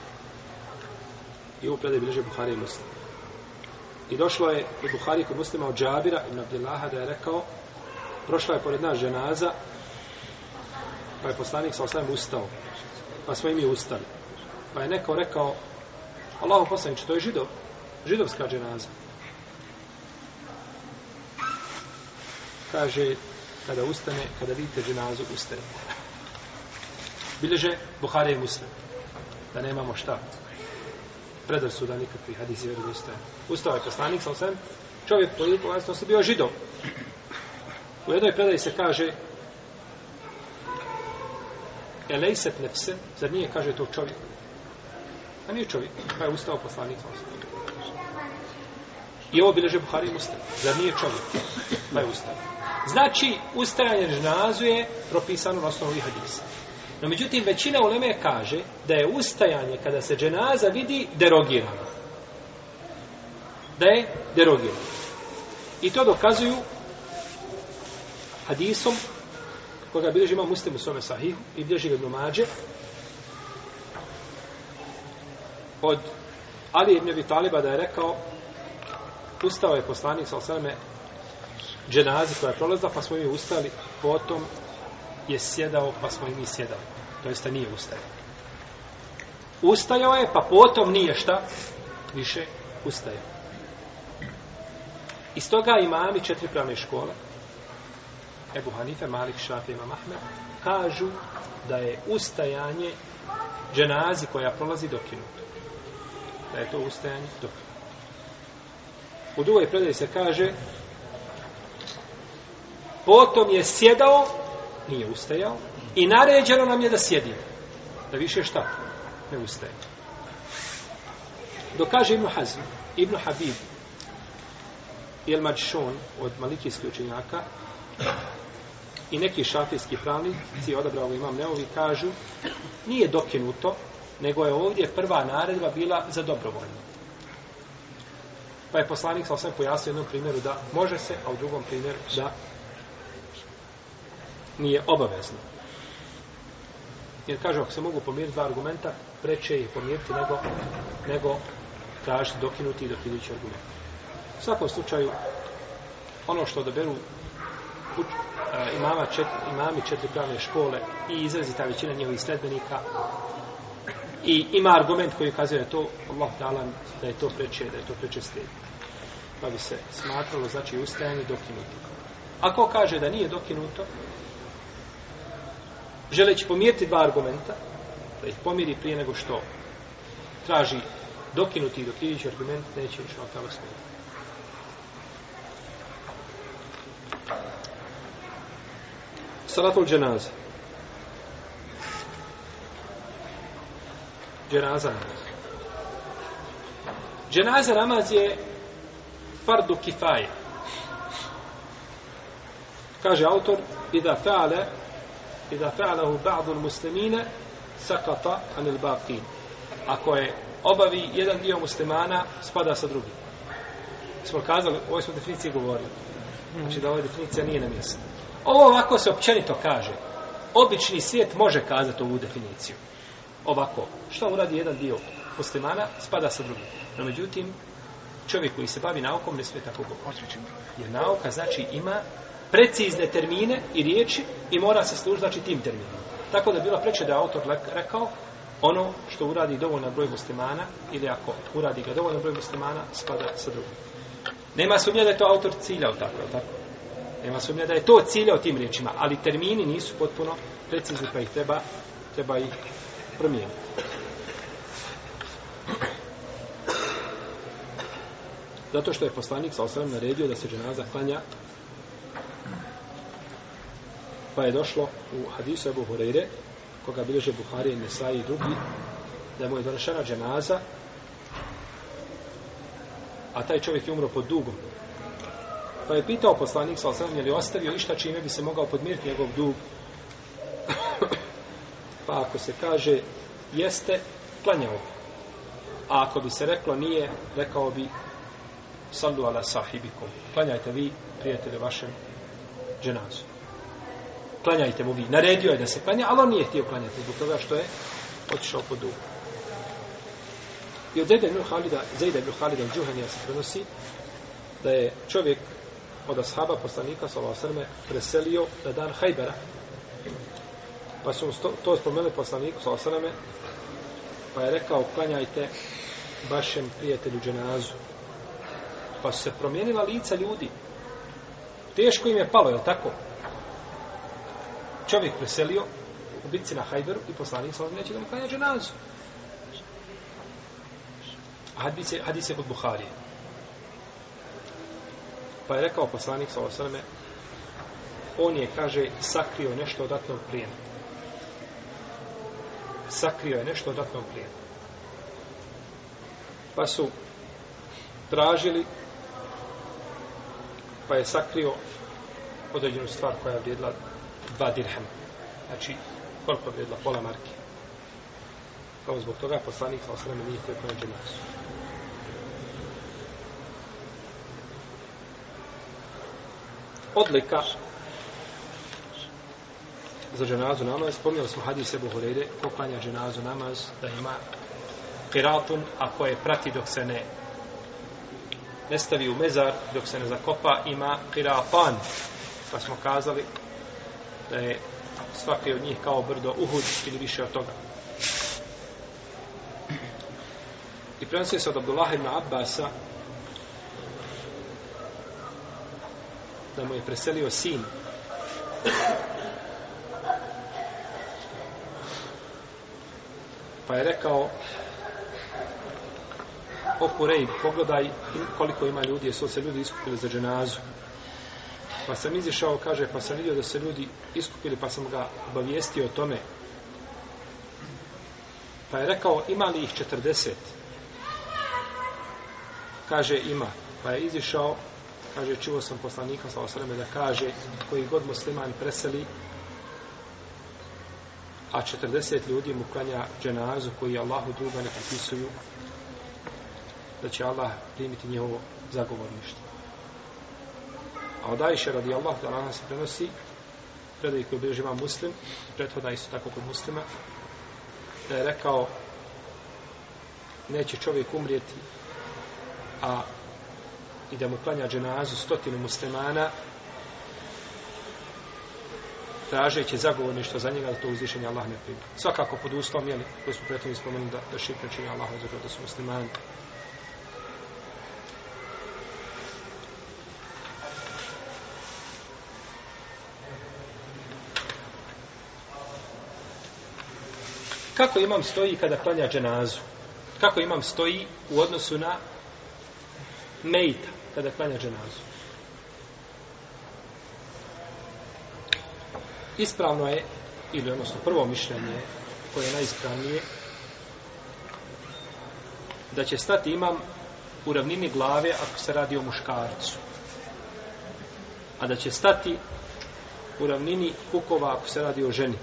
I ovo predaj bliže Buhari i Muslima. I došlo je kod Buhari i kod Muslima od Džabira i Nabdillaha da je rekao, prošla je pored nas ženaza, pa je poslanik sa osam ustao. Pa smo i mi ustali pa je neko rekao Allahu poslaniče, to je židov, židovska dženaza. Kaže, kada ustane, kada vidite dženazu, ustane. Bileže Buhari i Muslim. Da nemamo šta. Predrasuda nikakvi hadisi vjeru ustane. Ustao je poslanik, sal sem, čovjek po lijepu vlastnosti bio židov. U jednoj predaji se kaže Elejset nefse, zar nije kaže to čovjek? A nije čovjek, pa je ustao poslanik sa osam. I ovo bileže Buhari i Muslim. Zar nije čovjek, pa je ustao. Znači, ustajanje žnazu je propisano na osnovu hadisa. No, međutim, većina uleme kaže da je ustajanje kada se dženaza vidi derogirano. Da je derogirano. I to dokazuju hadisom koga bilježi ima muslim u svome sahihu i bilježi ga mađe od Ali ibn Abi Taliba da je rekao ustao je poslanik sa osaleme dženazi koja je prolazila pa smo mi ustali potom je sjedao pa smo i mi sjedao to jeste nije ustao ustajao je pa potom nije šta više ustaje. Iz toga imami četiri pravne škole, Ebu Hanife, Malik, Šafi, Imam Ahmed, kažu da je ustajanje dženazi koja prolazi dokinuto da je to ustajanje dobro. U drugoj predaji se kaže potom je sjedao, nije ustajao, i naređeno nam je da sjedimo. Da više šta? Ne ustaje. Dok kaže Ibn Hazm, Ibn Habib, Jel Mađšon od malikijskih učenjaka i neki šafijski pravnici, odabrao imam neovi, kažu, nije dokinuto, nego je ovdje prva naredba bila za dobrovoljno. Pa je poslanik sa osam pojasnio jednom primjeru da može se, a u drugom primjeru da nije obavezno. Jer kaže, ako se mogu pomiriti dva argumenta, preče je pomiriti nego, nego tražiti dokinuti i dokinući argument. U svakom slučaju, ono što odaberu uč, a, e, imama čet, imami četiri pravne škole i izrazita većina njihovih sledbenika, i ima argument koji kaže da je to Allah dala da je to preče, da je to preče slijed. Pa bi se smatralo, znači, ustajanje dokinuto. Ako kaže da nije dokinuto, želeći pomiriti dva argumenta, da ih pomiri prije nego što traži dokinuti i dokinući argument, neće više od tala smjeti. Salatul dženaze. dženaza namaz. Dženaza namaz je fardu kifaje. Kaže autor, i da fa'ale, i da fa'alehu ba'du muslimine, sakata anil baqin. Ako je obavi jedan dio muslimana, spada sa drugim. Smo kazali, ovo smo definicije govorili. Znači da ova definicija nije na mjestu. Ovo ovako se općenito kaže. Obični svijet može kazati ovu definiciju ovako. Šta uradi jedan dio muslimana, spada sa drugim. No međutim, čovjek koji se bavi naukom ne sve tako govoriti. Jer nauka znači ima precizne termine i riječi i mora se služiti znači, tim terminom. Tako da bila preče da je autor rekao ono što uradi dovoljno broj muslimana ili ako uradi ga dovoljno broj muslimana spada sa drugim. Nema sumnje da je to autor ciljao tako, tako. Nema sumnje da je to ciljao tim riječima, ali termini nisu potpuno precizni pa ih treba, treba ih promijeni. Zato što je poslanik sa osram naredio da se dženaza klanja pa je došlo u hadisu Ebu Hureyre koga bilože Buharije, Nesaji i drugi da mu je donošena dženaza a taj čovjek je umro pod dugom pa je pitao poslanik sa osram je li ostavio išta čime bi se mogao podmiriti njegov dug Pa ako se kaže jeste, klanjao bi. A ako bi se reklo nije, rekao bi sallu ala sahibikom. Klanjajte vi, prijatelje vašem dženazu. Klanjajte mu vi. Naredio je da se klanja, ali on nije htio klanjati zbog toga što je otišao po dugu. I od Zajda ibn Halida, Zajda ibn Halida u Džuhanija se prenosi da je čovjek od ashaba poslanika sallallahu alejhi ve selleme preselio na dan Hajbera pa su to, to spomenuli poslaniku sa osaname, pa je rekao, klanjajte vašem prijatelju dženazu. Pa su se promijenila lica ljudi. Teško im je palo, je tako? Čovjek preselio u bitci na Hajberu i poslanik sa osaname neće da mu klanja dženazu. Hadis je, hadis je kod Buharije. Pa je rekao poslanik sa osaname, on je, kaže, sakrio nešto od ratnog plijena sakrio je nešto od ratnog plijena. Pa su tražili, pa je sakrio određenu stvar koja je vrijedila dva dirhama. Znači, koliko je vrijedila? Pola marke. Pa zbog toga poslanik sa osreme nije koje pronađe nasu. Odlika za dženazu namaz, spomnjali smo hadis Ebu Horeire, ko klanja dženazu namaz, da ima kiratun, a koje prati dok se ne ne stavi u mezar, dok se ne zakopa, ima kiratan. Pa smo kazali da je svaki od njih kao brdo uhud ili više od toga. I prenosio se od Abdullah ibn Abbasa da mu je preselio sin Pa je rekao O Kurejn, pogledaj koliko ima ljudi, jesu se ljudi iskupili za dženazu. Pa sam izišao, kaže, pa sam vidio da se ljudi iskupili, pa sam ga obavijestio o tome. Pa je rekao, ima li ih 40? Kaže, ima. Pa je izišao, kaže, čuo sam poslanika, sa osreme, da kaže, koji god musliman preseli, a 40 ljudi mu klanja dženazu koji Allahu druga ne pripisuju da će Allah primiti njehovo zagovorništvo. A od Ajše radi Allah da se prenosi predaj koji obježiva muslim, prethoda isto tako kod muslima, da je rekao neće čovjek umrijeti a i da mu klanja dženazu stotinu muslimana tražeći zagovorništvo za njega da to uzvišenje Allah ne prima. Svakako pod uslovom, jeli, koji smo pretim ispomenuli da, da širk načinje Allah za to da su muslimani. Kako imam stoji kada klanja dženazu? Kako imam stoji u odnosu na mejta kada klanja dženazu? ispravno je, ili odnosno prvo mišljenje koje je najispravnije, da će stati imam u ravnini glave ako se radi o muškarcu. A da će stati u ravnini kukova ako se radi o ženi.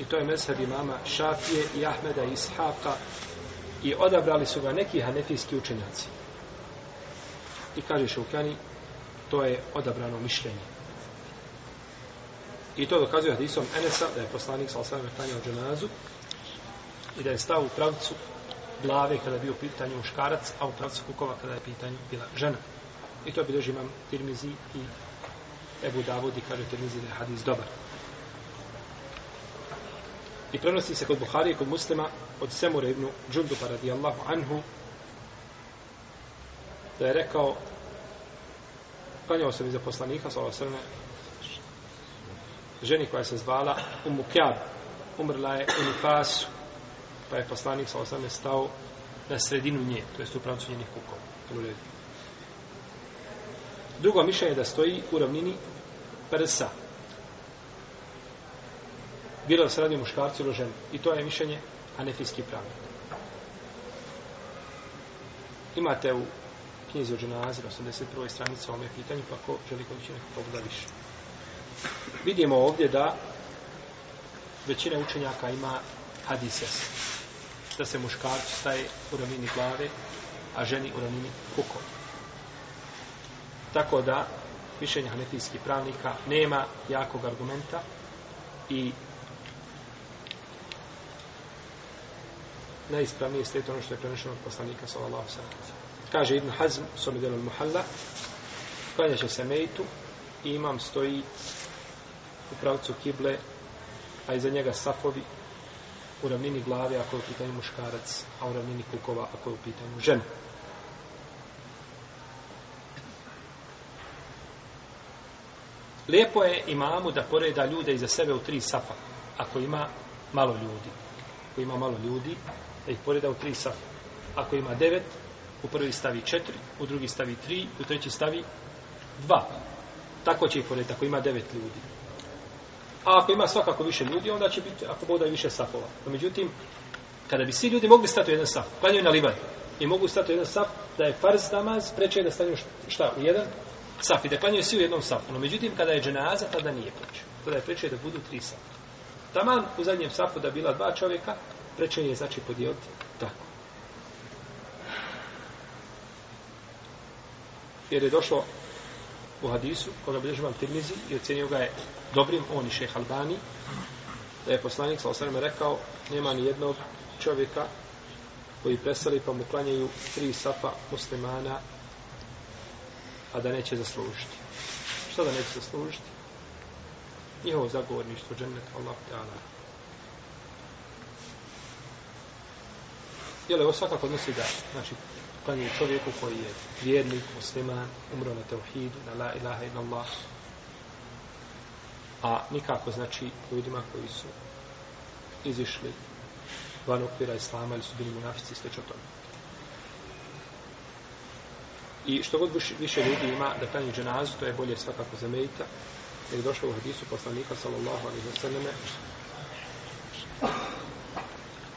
I to je mesad imama Šafije i Ahmeda i Ishaqa i odabrali su ga neki hanefijski učenjaci. I kaže Šaukjani, to je odabrano mišljenje. I to dokazuje hadisom Enesa da je poslanik sa osvrame klanjao dženazu i da je stao u pravcu glave kada je bio pitanje muškarac, a u pravcu kukova kada je pitanje bila žena. I to bilježi imam Tirmizi i Ebu Davud i kaže Tirmizi da je hadis dobar. I prenosi se kod Buhari i kod muslima od Semure ibn Džundupa radijallahu anhu da je rekao klanjao sam iza poslanika sa osvrame ženi koja se zvala Umu Kjab. Umrla je u Nifasu, pa je poslanik sa osame stao na sredinu nje, to jest u pravcu njenih kukova. U redu. Drugo mišljenje da stoji u ravnini prsa. Bilo da se radi muškarci ili ženi. I to je mišljenje anefijski pravnik. Imate u knjizi o dženazir, 81. stranica, ovome je pitanje, pa ko želi količine, ko pogleda više vidimo ovdje da većina učenjaka ima hadises. Da se muškarci staje u ravnini glave, a ženi u ravnini kukom. Tako da mišljenje hanefijskih pravnika nema jakog argumenta i najispravnije je ono što je prenešeno od poslanika sallallahu sallam. Kaže Ibn Hazm, sobidelul muhalla, klanja će se mejtu i imam stoji u pravcu kible, a iza njega safovi u ravnini glave ako je u pitanju muškarac, a u ravnini kukova ako je u pitanju žena. Lijepo je imamu da poreda ljude iza sebe u tri safa, ako ima malo ljudi. Ako ima malo ljudi, da ih poreda u tri safa. Ako ima devet, u prvi stavi četiri, u drugi stavi tri, u treći stavi dva. Tako će ih porediti, ako ima devet ljudi. A ako ima svakako više ljudi, onda će biti, ako bude više sapova. No, međutim, kada bi svi ljudi mogli stati u jedan sap, klanjaju na liban, i mogu stati u jedan sap, da je farz namaz, preče je da stanju šta, u jedan sap, i da klanjaju svi u jednom sapu. No, međutim, kada je dženaza, tada nije preče. Tada je preče da budu tri sapa. Taman u zadnjem sapu da bila dva čovjeka, preče je znači podijeliti tako. Jer je došlo u hadisu, koga bilježi vam Tirmizi i ocenio ga je dobrim, on i šeh Albani, da je poslanik sa osvrame rekao, nema ni jednog čovjeka koji presali pa mu klanjaju tri safa muslimana, a da neće zaslužiti. Što da neće zaslužiti? Njihovo zagovorništvo, džennet, Allah, ta'ala. Jel, ovo svakako odnosi da, znači, klanju čovjeku koji je vjernik, musliman, umro na tevhidu, na la ilaha ila Allah. A nikako znači ljudima koji su izišli van okvira islama ili su bili munafici i sveće o tome. I što god više ljudi ima da klanju dženazu, to je bolje svakako za mejta, jer je došlo u hadisu poslanika sallallahu alaihi wa sallam,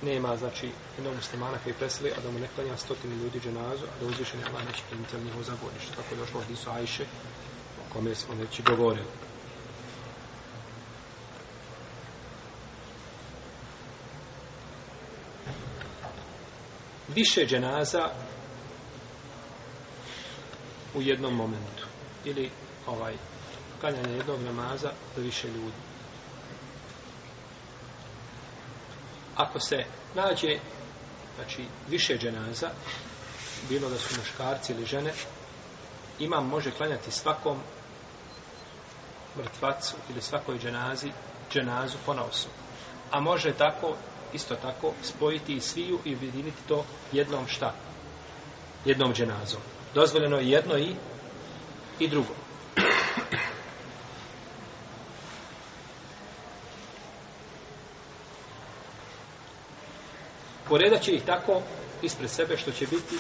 nema, znači, jednog muslimana koji presili, a da mu ne klanja stotini ljudi dženazu, a da uzviše nema neće primiti od njihovo zagonište. Tako je došlo od Isu Ajše, o kome smo već govorili. Više dženaza u jednom momentu. Ili ovaj, klanjanje jednog namaza za više ljudi. ako se nađe znači više dženaza bilo da su muškarci ili žene imam može klanjati svakom mrtvacu ili svakoj dženazi dženazu po nosu a može tako isto tako spojiti i sviju i objediniti to jednom šta jednom dženazom dozvoljeno je jedno i i drugo poredat će ih tako ispred sebe što će biti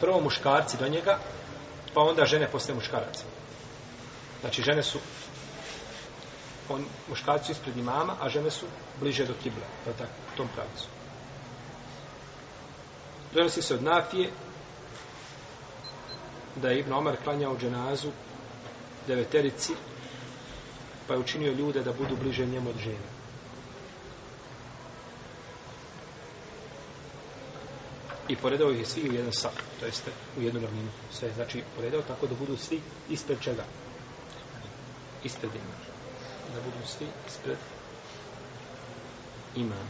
prvo muškarci do njega, pa onda žene posle muškaraca. Znači žene su on, muškarci ispred imama, a žene su bliže do kibla, je tako, u tom pravcu. Prenosi se od Nafije da je Ibn Omar klanjao dženazu deveterici, pa je učinio ljude da budu bliže njemu od žene. i poredao ih svi u jedan sak, to jest u jednu ravninu. Sve je znači poredao tako da budu svi ispred čega? Ispred imam. Da budu svi ispred imam.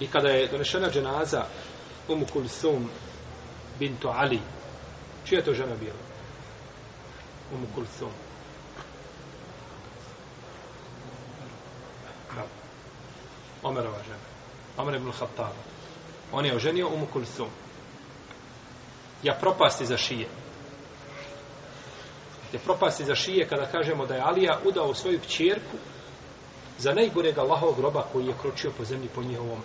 I kada je donešena dženaza Umu Kulsum bintu Ali, čija je to žena bila? Umu Kulsum. Umu Kulsum. ibn Khattaba. On je oženio Umu Kulthum. Ja propasti za šije. Ja propasti za šije kada kažemo da je Alija udao svoju kćerku za najgorega lahog roba koji je kročio po zemlji po njihovom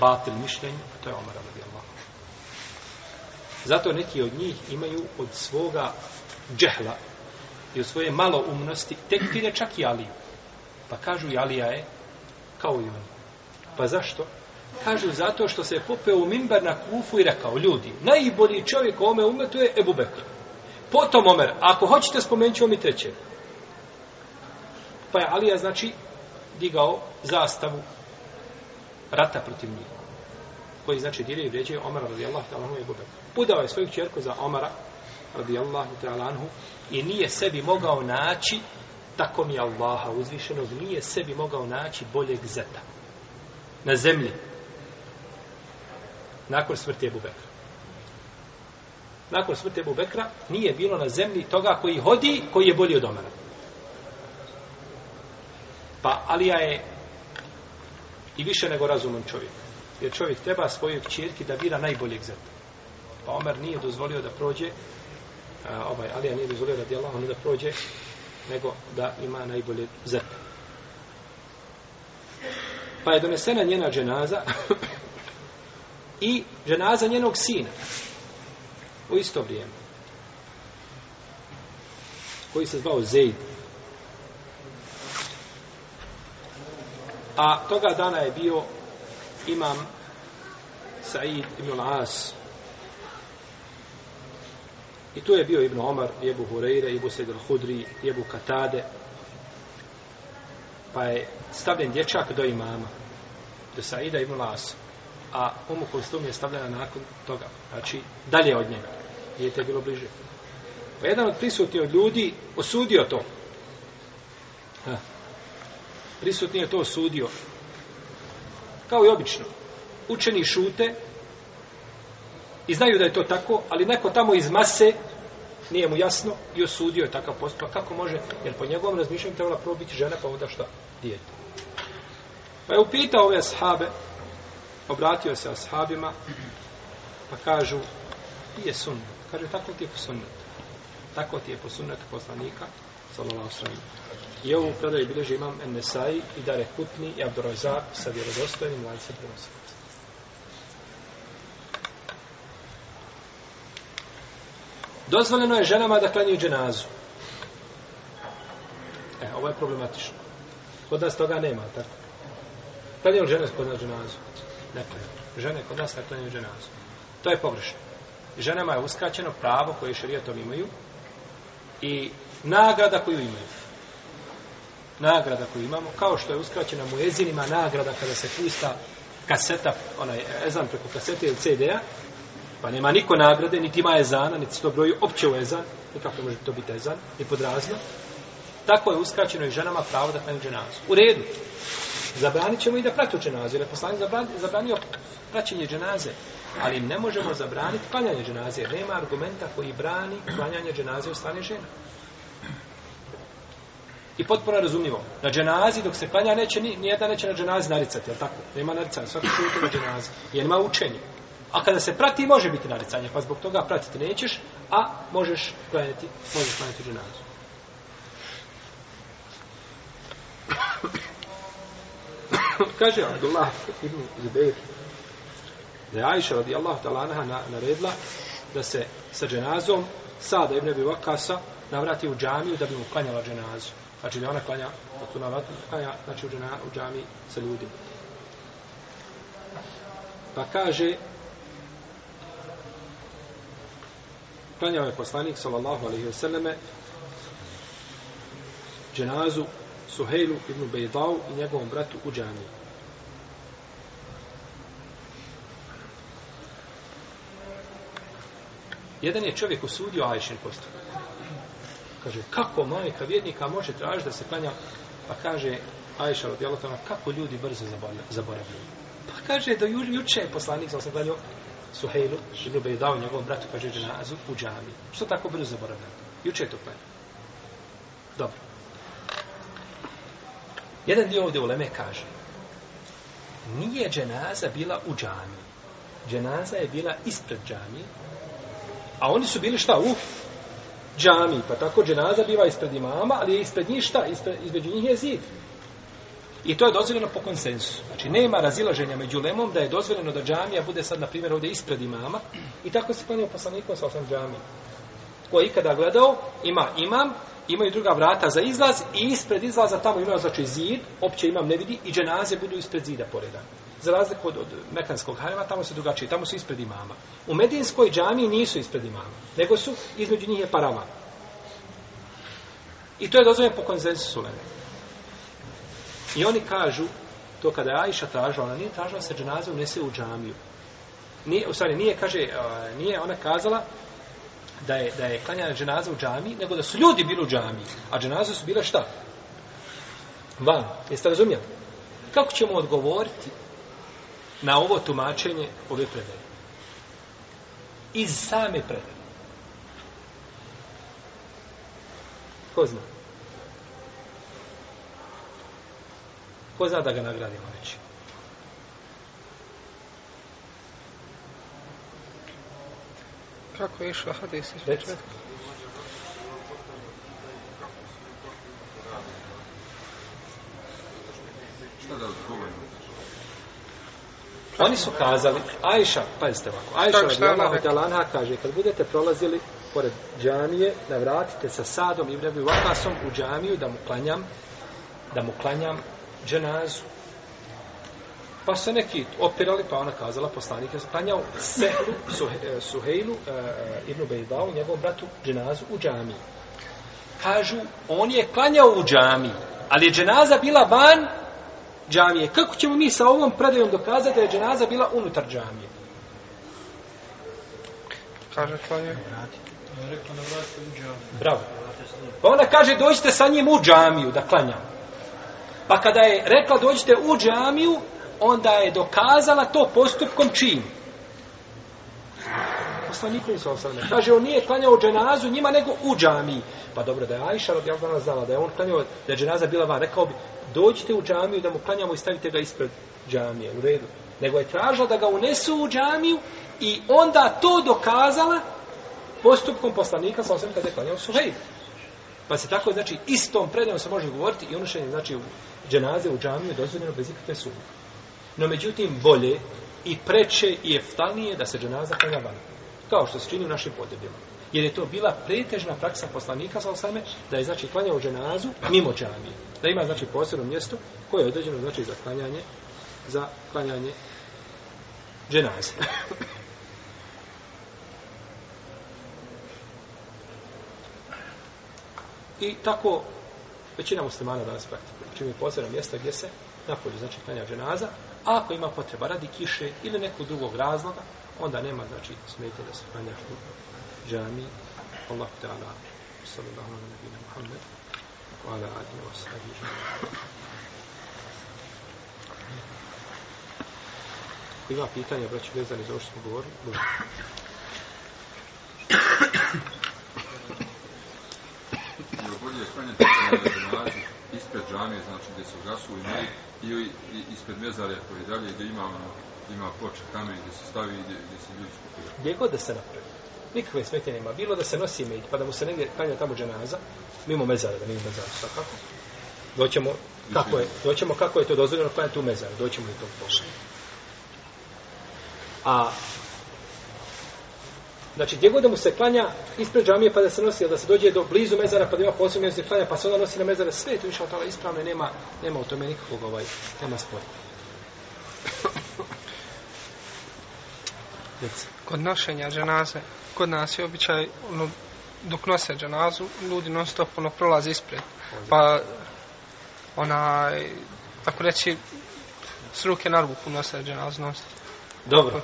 batil mišljenju, to je Omar Ali Zato neki od njih imaju od svoga džehla i od svoje malo umnosti, tek vide čak i Aliju. Pa kažu i Alija je kao i on. Pa zašto? Kažu zato što se je popeo u mimbar na kufu i rekao, ljudi, najbolji čovjek ome umetu je Ebu Bekr. Potom Omer, ako hoćete spomenuti ću mi treće. Pa je Alija, znači, digao zastavu rata protiv njih. Koji, znači, dire i vređe Omer, radijallahu ta'ala, Ebu Bekr. Budao je svoju čerku za Omara, radijallahu ta'ala, i nije sebi mogao naći, tako mi Allaha uzvišenog, nije sebi mogao naći boljeg zeta. Na zemlji, nakon smrti Ebu Bekra. Nakon smrti Ebu Bekra nije bilo na zemlji toga koji hodi, koji je bolji od Omara. Pa Alija je i više nego razumom čovjek. Jer čovjek treba svojoj čirki da bira najboljeg zeta. Pa Omer nije dozvolio da prođe, a, ovaj, Alija nije dozvolio radi Allahom da prođe, nego da ima najbolje zeta. Pa je donesena njena dženaza, i ženaza njenog sina u isto vrijeme koji se zvao Zeid a toga dana je bio imam Said ibn al-As i tu je bio ibn Omar jebu Hureyre, jebu Sejid al-Hudri jebu Katade pa je stavljen dječak do imama do Saida ibn al-Asa a umu koju stum je stavljena nakon toga. Znači, dalje od njega. Dijete je bilo bliže. Pa jedan od prisutnih od ljudi osudio to. Ha. Prisutni je to osudio. Kao i obično. Učeni šute i znaju da je to tako, ali neko tamo iz mase nije mu jasno i osudio je takav postupak. Kako može? Jer po njegovom razmišljenju trebala prvo biti žena, pa onda šta? Dijete. Pa je upitao ove ashabe, obratio se ashabima, pa kažu, ti je sunnet. Kaže, tako ti je po sunnetu. Tako ti je po sunnetu poslanika, sallallahu sallam. I ovu predaju bilježi imam Nesai i Dare Kutni i Abdurazak sa vjerodostojnim lancem prenosilaca. Dozvoljeno je ženama da klanjuju dženazu. E, ovo je problematično. Kod nas toga nema, tako? Klanjuju žene kod nas dženazu? Dženazu ne dakle, klanjaju. Žene kod nas ne klanjaju dženazu. To je pogrešno. Ženama je uskraćeno pravo koje šarijatom imaju i nagrada koju imaju. Nagrada koju imamo, kao što je uskraćena mu ezinima nagrada kada se pusta kaseta, onaj ezan preko kasete ili CD-a, pa nema niko nagrade, niti ima ezana, niti se to broju opće u ezan, nikako može to biti ezan, ni podrazno. Tako je uskraćeno i ženama pravo da klanju dženazu. U redu. Zabranit ćemo i da pratu dženaze. Jer je poslanik zabranio praćenje dženaze. Ali ne možemo zabraniti klanjanje dženaze. Nema argumenta koji brani klanjanje dženaze u stane žena. I potpuno razumljivo. Na dženazi dok se klanja neće, nijedna neće na dženazi naricati. Jel tako? Nema naricanja. Svaki čovjek na dženazi. Jer nema učenje. A kada se prati, može biti naricanje. Pa zbog toga pratiti nećeš, a možeš klanjati, možeš klanjati dženazu. kaže Abdullah ibn Zubair da je Aisha radijallahu ta'ala anha naredila da se sa dženazom Sada ibn Abi Vakasa navrati u džamiju da bi mu klanjala dženazu. Znači da ona klanja, da tu navrati, klanja znači u, džana, u džamiji sa ljudima. Pa kaže klanjao je poslanik sallallahu alaihi wasallame dženazu Suhejlu ibn Bejdau i njegovom bratu u džamiji. Jedan je čovjek usudio Ajšin postupak. Kaže, kako majka vjednika može tražiti da se klanja? Pa kaže, Ajša od Jalotana, kako ljudi brzo zaboravljaju? Pa kaže, do ju, juče je poslanik, sam se klanio Suhejlu, ljube je dao njegovom bratu, kaže, dženazu u džami. Što tako brzo zaboravljaju? Juče je to klanio. Dobro. Jedan dio ovdje u Leme kaže, nije dženaza bila u džami. Dženaza je bila ispred džamije, A oni su bili šta u džami, pa tako dženaza biva ispred imama, ali je ispred njih šta, ispred, između njih je zid. I to je dozvoljeno po konsensu. Znači, nema razilaženja među lemom da je dozvoljeno da džamija bude sad, na primjer, ovdje ispred imama. I tako se klanio poslanikom sa osam džamija. Ko je ikada gledao, ima imam, imaju druga vrata za izlaz i ispred izlaza tamo imaju, znači, zid, opće imam ne vidi, i dženaze budu ispred zida poredane za razliku od, od mekanskog harema, tamo se drugačije, tamo su ispred imama. U medijinskoj džamiji nisu ispred imama, nego su između njih je paravan. I to je dozvoljeno po konzensusu lene. I oni kažu, to kada je Aisha tražila, ona nije tražila se dženaze unese u džamiju. Nije, u stvari, nije, kaže, nije ona kazala da je, da je klanjana dženaze u džamiji, nego da su ljudi bili u džamiji. A dženaze su bile šta? Van. Jeste razumijeli? Kako ćemo odgovoriti na ovo tumačenje ove predaje. Iz same predaje. Ko zna? Ko zna da ga nagradimo već? Kako je išla hadis? Već? Šta da odgovorimo? Oni su kazali, Ajša, pazite ovako, Ajša radi Allah od Alanha kaže, kad budete prolazili pored džamije, da vratite sa Sadom i Nebi Vakasom u džamiju da mu klanjam, da mu klanjam dženazu. Pa se neki opirali, pa ona kazala, poslanik je klanjao Sehru, e, Suhejlu, uh, Ibnu Bejbao, njegovom bratu, dženazu u džamiji. Kažu, on je klanjao u džamiji, ali je dženaza bila van džamije. Kako ćemo mi sa ovom predajom dokazati da je dženaza bila unutar džamije? Kaže to je. Bravo. Pa ona kaže dođite sa njim u džamiju da klanjamo. Pa kada je rekla dođite u džamiju, onda je dokazala to postupkom čim? Postupkom poslanika i sallallahu Kaže on nije klanjao dženazu njima nego u džami. Pa dobro da je Ajša radijallahu anha znala da je on klanjao da je dženaza bila van, rekao bi dođite u džamiju da mu klanjamo i stavite ga ispred džamije, u redu. Nego je tražila da ga unesu u džamiju i onda to dokazala postupkom poslanika sa osam kada je klanjao suhej. Pa se tako, znači, istom predajom se može govoriti i unošenje, znači, u dženaze u džamiju je dozvoljeno bez ikakve sumnje. No, međutim, bolje i preče i jeftalnije da se dženaza klanja van kao što se čini u našim potrebima. Jer je to bila pretežna praksa poslanika sa osame, da je znači klanjao dženazu mimo džamije. Da ima znači posebno mjesto koje je određeno znači za klanjanje za klanjanje dženaze. I tako većina muslimana danas praktikuje. Čim je posebno mjesto gdje se napolje znači klanja dženaza, a ako ima potreba radi kiše ili nekog drugog razloga, onda nema znači smete da se panja u džami Allah ta'ala sallallahu ala nabina Muhammed wa ala alihi wa sahbihi ako ima pitanja braći vezani za ovo što smo govorili dobro bolje klanjati ispred džamije, znači gdje su gasuli ili ispred mezarja koji dalje gdje imamo ono, ima ploče kamen gdje se stavi i gdje, gdje se ljudi skupiraju. Gdje god da se napravi. Nikakve smetje nema. Bilo da se nosi med, pa da mu se negdje kanja tamo dženaza, mimo mezara, da nije mezara, sad kako? Doćemo kako, je, doćemo kako je to dozvoljeno kada je tu mezar, doćemo i to pošli. A, znači, gdje god da mu se klanja, ispred džamije pa da se nosi, da se dođe do blizu mezara pa da ima posebno mjesto klanja, pa se onda nosi na mezara, sve je to više ispravno nema, nema u tome nikakvog ovaj, nema spoja. utakmice. Kod nošenja dženaze, kod nas je običaj, ono, dok nose dženazu, ljudi non stop ono, prolaze ispred. Pa, onaj, tako reći, s ruke na ruku nose dženazu non stop. Dobro.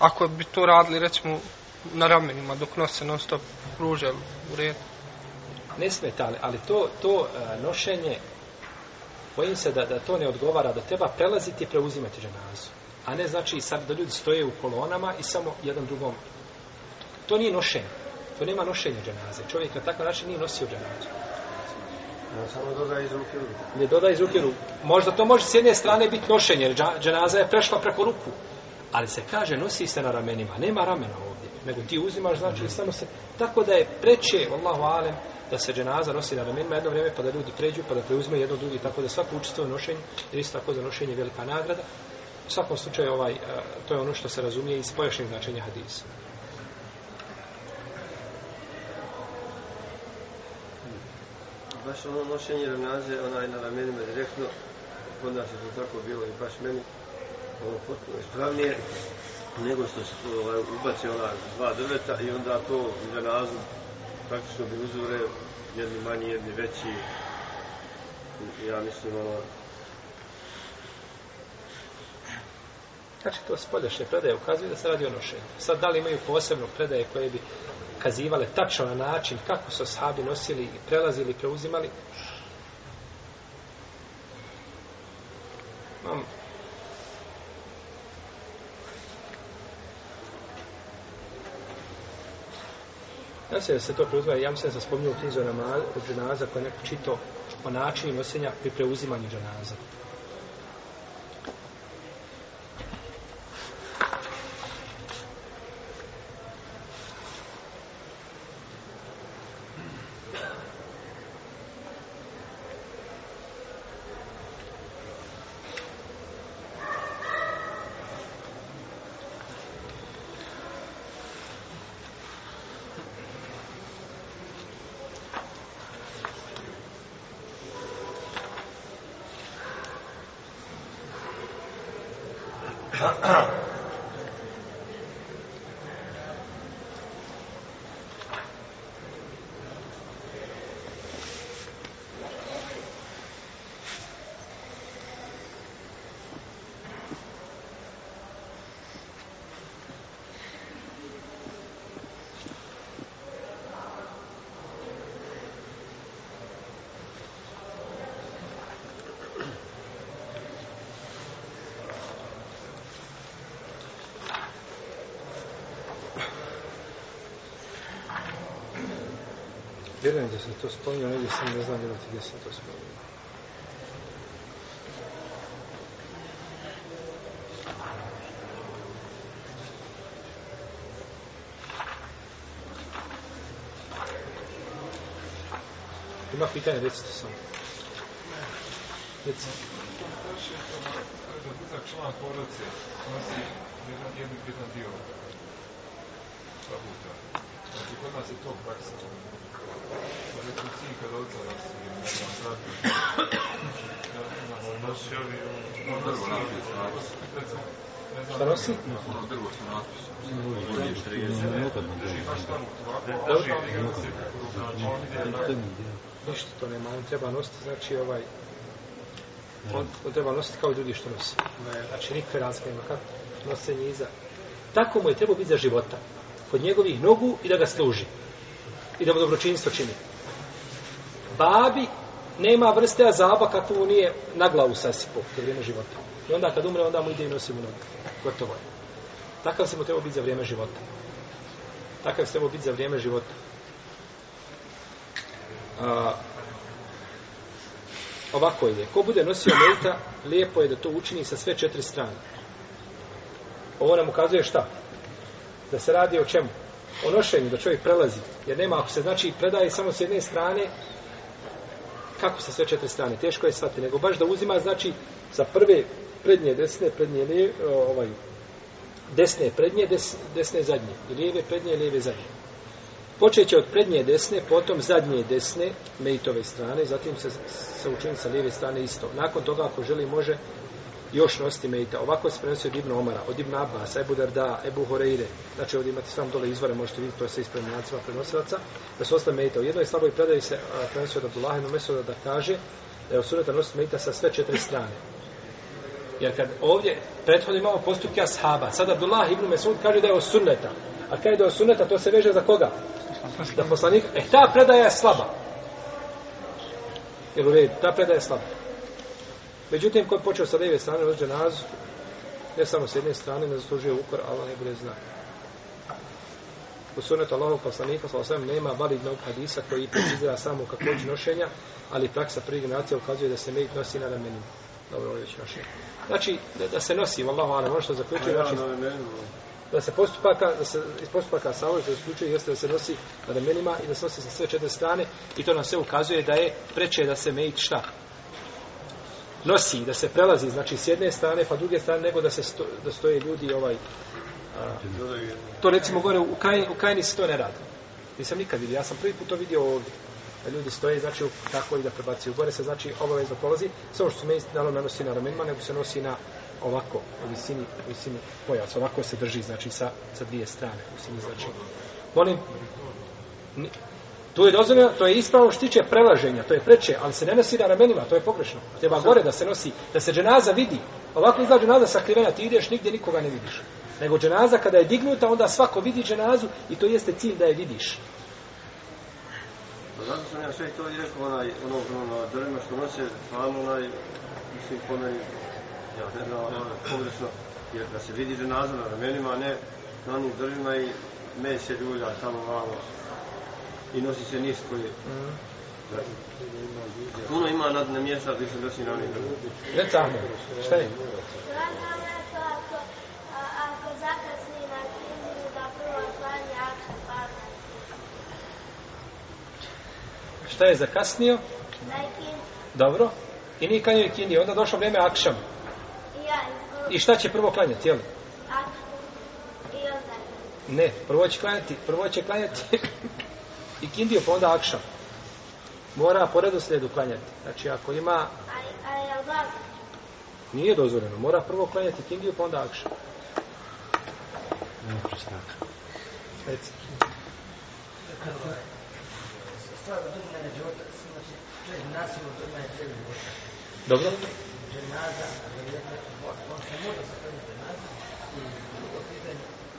Ako, ako bi to radili, recimo, na ramenima, dok nose non stop ruže u red. Ne smeta, ali, ali to, to uh, nošenje, bojim se da, da to ne odgovara, da treba prelaziti i preuzimati dženazu a ne znači sad da ljudi stoje u kolonama i samo jedan drugom. To nije nošenje. To nema nošenja dženaze. Čovjek na takav način nije nosio dženazu. Samo doda iz ruke ruku. Ne doda iz ruke ruku. Možda to može s jedne strane biti nošenje, jer dženaza je prešla preko ruku. Ali se kaže, nosi se na ramenima. Nema ramena ovdje. Nego ti uzimaš, znači, mm. samo se... Tako da je preče, Allahu alem, da se dženaza nosi na ramenima jedno vrijeme, pa da ljudi pređu, pa da preuzme jedno drugi, tako da svako učestvo je nošenje, jer isto tako za nošenje velika nagrada, U svakom slučaju, ovaj, e, to je ono što se razumije iz pojašnjeg značenja hadisa. Baš ono nošenje ramnaze, onaj na ramenima direktno, kod nas je to tako bilo i baš meni, ono potpuno ispravnije, nego što se ovaj, ubaci ona dva drveta i onda to ramnazu praktično bi uzure jedni manji, jedni veći. Ja mislim, ono, Znači, to spoljašnje predaje ukazuju da se radi o nošenju. Sad, da li imaju posebno predaje koje bi kazivale tačno na način kako su sahabi nosili i prelazili i preuzimali? Mam. Ja se da se to preuzme, ja mislim da sam spomnio u knjizu od džanaza koje je neko čito o načinu nosenja pri preuzimanju džanaza. Vjerujem da se to spomnio, ali sam ne znam da ti gdje se to spomnio. Ima pitanje, recite samo. Recite. Da je član porodice, on si jedan bitan dio. Pa budu znači kod nas je to praksa. Pa neko cijel kada oca nas je na kratku. Ono se ovi... Ono, ono drvo napisa. Ono, ono Ništa to nema, on treba nositi, znači ovaj... On, on treba nositi kao i drugi što nosi. Znači, nikakve razlike nema, kako? Nose iza. Tako mu je trebao biti za života kod njegovih nogu i da ga služi. I da mu dobročinstvo čini. Babi nema vrste azaba kako mu nije na glavu sasipo za vrijeme života. I onda kad umre, onda mu ide i nosi mu noge. Gotovo je. Takav se mu treba biti za vrijeme života. Takav se treba biti za vrijeme života. A, ovako ide. Ko bude nosio mejta, lijepo je da to učini sa sve četiri strane. Ovo nam ukazuje šta? da se radi o čemu? O nošenju, da čovjek prelazi. Jer nema, ako se znači predaje samo s jedne strane, kako se sve četiri strane? Teško je stati. Nego baš da uzima, znači, za prve prednje desne, prednje lije, ovaj, desne prednje, des, desne zadnje. I lijeve prednje, lijeve zadnje. Počeće od prednje desne, potom zadnje desne, meitove strane, zatim se, se učini sa lijeve strane isto. Nakon toga, ako želi, može još nosti mejta. Ovako se prenosi od Ibn Omara, od Ibn Abbas, Ebu Darda, Ebu Horeire. Znači ovdje imate sam dole izvore, možete vidjeti, to je sve ispred mjacima prenosilaca. Da su ostali mejta. U jednoj slaboj predaji se a, prenosi od Abdullah ibn Mesuda da kaže da je osunata nosti mejta sa sve četiri strane. Jer kad ovdje prethodno imamo postupke ashaba, sad Abdullah ibn Mesud kaže da je osunata. A kada je da je osunata, to se veže za koga? Da poslanik. E, ta predaja je slaba. Jer uvijek, ta predaja je slaba. Međutim, ko je počeo sa lijeve strane na dženazu, ne samo s jedne strane, ne zaslužuje ukor, Allah ne bude zna. U sunetu Allahu poslanika, sa osam, nema validnog hadisa koji precizira samo kako nošenja, ali praksa prvih generacija ukazuje da se medit nosi na ramenima. Dobro, ovdje će nošenje. Znači, da, da se nosi, vallahu ala, možda ono zaključuje, znači, da se postupaka, da se iz postupaka sa ovoj se isključuje, jeste da se nosi na ramenima i da se nosi sa sve četiri strane i to nam sve ukazuje da je preče da se medit šta? nosi, da se prelazi, znači s jedne strane pa druge strane, nego da se sto, da stoje ljudi ovaj a, to recimo gore u, kraj, u Kajni se to ne rada. Nisam nikad vidio, ja sam prvi put to vidio ovdje. A ljudi stoje, znači tako i da prebacuju gore se, znači obavezno prolazi, samo što se me istinalo ne nosi na ramenima, nego se nosi na ovako, u visini, u visini pojas, ovako se drži, znači sa, sa dvije strane, u visini, znači. Molim, Tu je dozvoljeno, to je ispravno što tiče prelaženja, to je preče, ali se ne nosi na ramenima, to je pogrešno. Treba gore da se nosi, da se dženaza vidi. Ovako izgleda dženaza sakrivena, ti ideš, nigdje nikoga ne vidiš. Nego dženaza kada je dignuta, onda svako vidi dženazu i to jeste cilj da je vidiš. Pa zato sam ja sve to i rekao, onaj, ono, ono, drvima što nose, stvarno onaj, mislim, po meni, ja ne znam, ono, pogrešno, jer da se vidi dženaza na ramenima, a ne na onim drvima i meni se ljulja tamo malo, i nosi se nisko je. Mm. Puno ima nad na mjesta gdje se nosi na nisko. Gdje tamo? Šta je? Šta je zakasnio? Dobro. I nije klanio i kinije. Onda došlo vrijeme akšam. I šta će prvo klanjati, jel? Ne, prvo će klanjati, prvo će klanjati. I kindio pa onda akša. Mora po redoslijedu klanjati. Znači ako ima... Nije dozvoljeno. Mora prvo klanjati kindio pa onda akša. Ne može stakle. Reci. Dobro. Dobro.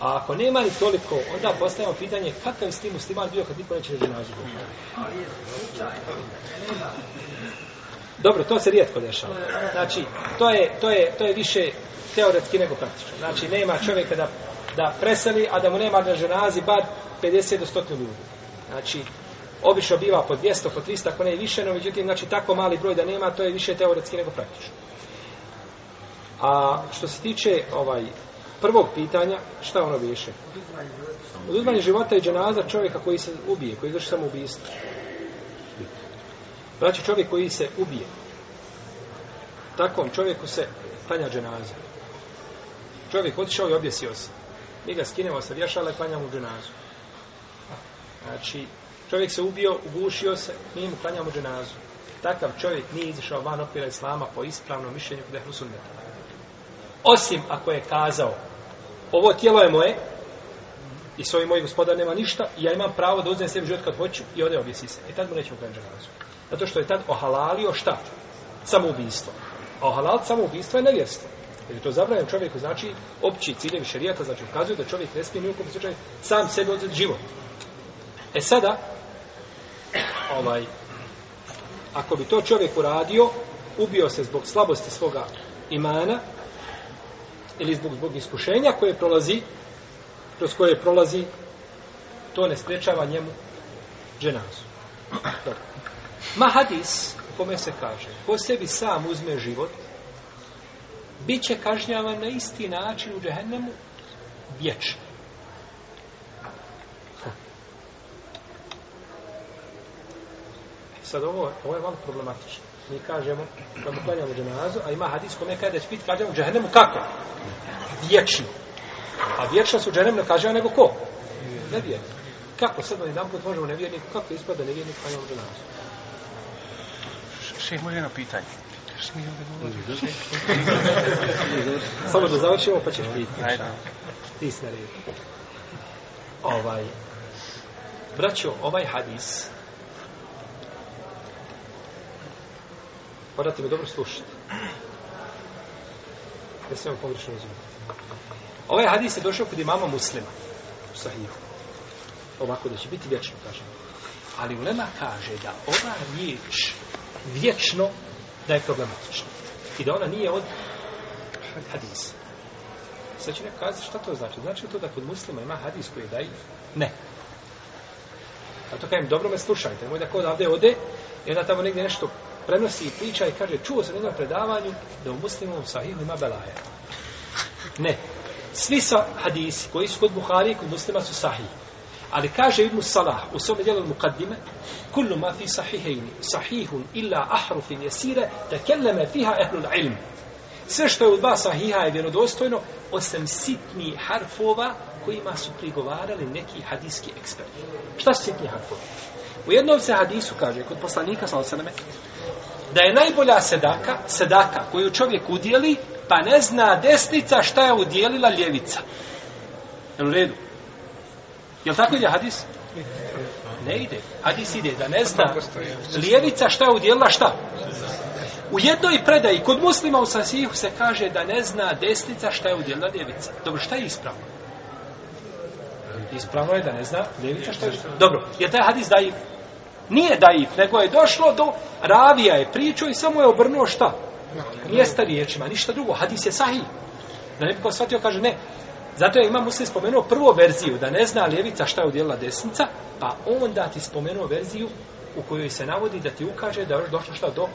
A ako nema ni toliko, onda postavimo pitanje kakav si ti musliman bio kad niko neće na dženazu Dobro, to se rijetko dešava. Znači, to je, to je, to je više teoretski nego praktično. Znači, nema čovjeka da, da preseli, a da mu nema na dženazi bar 50 do 100 ljudi. Znači, obično biva po 200, po 300, ako ne je više, no međutim, znači, tako mali broj da nema, to je više teoretski nego praktično. A što se tiče ovaj, prvog pitanja, šta ono više? Oduzmanje života i dženaza čovjeka koji se ubije, koji izvrši samoubistvo. Znači čovjek koji se ubije. Takvom čovjeku se tanja dženaza. Čovjek otišao i objesio se. Mi ga skinemo sa vješala i klanjamo dženazu. Znači, čovjek se ubio, ugušio se, mi mu klanjamo dženazu. Takav čovjek nije izišao van opira Islama po ispravnom mišljenju kod Ehlusunneta osim ako je kazao ovo tijelo je moje i svoj moj gospodar nema ništa i ja imam pravo da uzmem sebi život kad hoću i ode objesi se. I e tad mu neće u ženazu. Zato što je tad ohalalio šta? Samoubistvo. A ohalal samoubistvo je nevjerstvo. Jer to zabranjeno čovjeku znači opći ciljevi šarijata, znači ukazuju da čovjek ne smije nijukom slučaju sam sebi odzeti život. E sada, ovaj, ako bi to čovjek uradio, ubio se zbog slabosti svoga imana, ili zbog, zbog iskušenja koje prolazi, kroz koje prolazi, to ne sprečava njemu dženazu. Ma hadis, u kome se kaže, ko sebi sam uzme život, bit će kažnjavan na isti način u džehennemu vječno. Sad ovo, ovo je malo problematično mi kažemo da mu klanjamo dženazu, a ima hadis kome kaže da će biti klanjamo u džahnemu kako? Vječno. A vječno su džahnemu ne kaže, a nego ko? Nevjerni. Kako sad na jedan put možemo nevjerniku, kako ispada nevjernik klanjamo dženazu? Šeh, može jedno pitanje. Samo da završimo, pa ćeš biti. Ti se Ovaj, braćo, ovaj hadis, Morate me dobro slušati. Ja sam pogrešno razumio. Ovaj hadis je došao kod imama muslima. Sahih. Ovako da će biti vječno, kaže. Ali ulema kaže da ova riječ vječno da je problematična. I da ona nije od hadisa. Sad ću neko kazati šta to znači. Znači to da kod muslima ima hadis koji je daji? Ne. A to kajem, dobro me slušajte. Moj da kod ovde ode, i onda tamo negdje nešto prenosi i priča i kaže, čuo sam jednom predavanju da u muslimovom sahihu ima belaja. Ne. Svi sa hadisi koji su kod Buhari i kod muslima su sahih. Ali kaže Ibn Salah u svome djelu Muqaddime, kullu ma fi sahihejni, sahihun illa ahrufin jesire, te kelleme fiha ehlul ilmu. Sve što je u dva sahiha je vjerodostojno, osim sitni harfova kojima su prigovarali neki hadijski eksperti. Šta su sitni harfovi? U jednom se hadisu kaže, kod poslanika, sa osaname, da je najbolja sedaka, sedaka koju čovjek udjeli, pa ne zna desnica šta je udjelila ljevica. Je u redu? Je li tako ide hadis? Ne ide. Hadis ide da ne zna ljevica šta je udjelila šta? Ne zna. U jednoj predaji, kod muslima u Sasihu se kaže da ne zna desnica šta je udjelna ljevica. Dobro, šta je ispravno? Ispravno je da ne zna ljevica šta je udjelna. Dobro, je taj hadis daiv? Nije daiv, nego je došlo do ravija je pričao i samo je obrnuo šta? Mjesta riječima, ništa drugo. Hadis je sahih. Da ne bi ko shvatio, kaže ne. Zato je imam muslim spomenuo prvo verziju, da ne zna ljevica šta je udjelila desnica, pa onda ti spomenuo verziju u kojoj se navodi da ti ukaže da je došlo šta do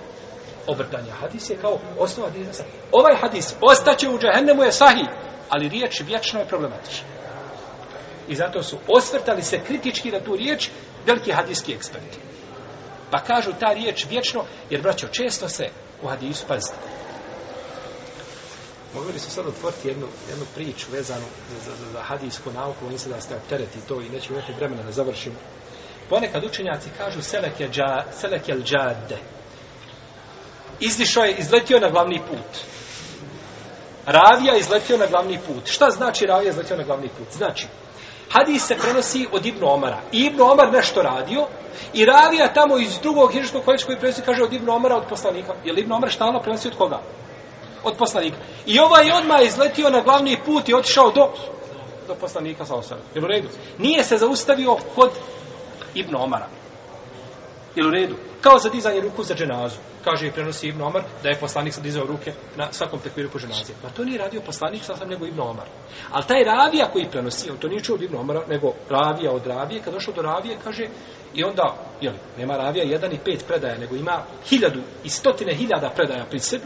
obrtanja. Hadis je kao osnova hadisa. Ovaj hadis ostaće u džehennemu je sahi, ali riječ vječno je problematična. I zato su osvrtali se kritički na tu riječ veliki hadijski eksperti. Pa kažu ta riječ vječno, jer braćo, često se u hadisu pazite. Mogli su sad otvoriti jednu, jednu priču vezanu za, za, za hadijsku nauku, oni se da ste optereti to i neće imati vremena da završimo. Ponekad učenjaci kažu selek je, dža, selek je džade, izlišao je, izletio na glavni put. Ravija izletio na glavni put. Šta znači Ravija izletio na glavni put? Znači, Hadis se prenosi od Ibnu Omara. I Ibnu Omar nešto radio i Ravija tamo iz drugog hiržnog količa koji prenosi kaže od Ibnu Omara od poslanika. Jer Ibnu Omar štalno prenosi od koga? Od poslanika. I ovaj odmah izletio na glavni put i otišao do, do poslanika sa osadom. Jel u redu? Nije se zaustavio kod Ibnu Omara. Jel u redu? Kao za dizanje ruku za dženazu. Kaže i prenosi Ibn Omar da je poslanik sad dizao ruke na svakom tekviru po dženazije. Pa to nije radio poslanik sa nego Ibn Omar. Ali taj ravija koji prenosi, on to nije čuo od Ibn Omara, nego ravija od ravije, kad došao do ravije, kaže i onda, jel, nema ravija jedan i pet predaja, nego ima hiljadu i stotine hiljada predaja pri sebi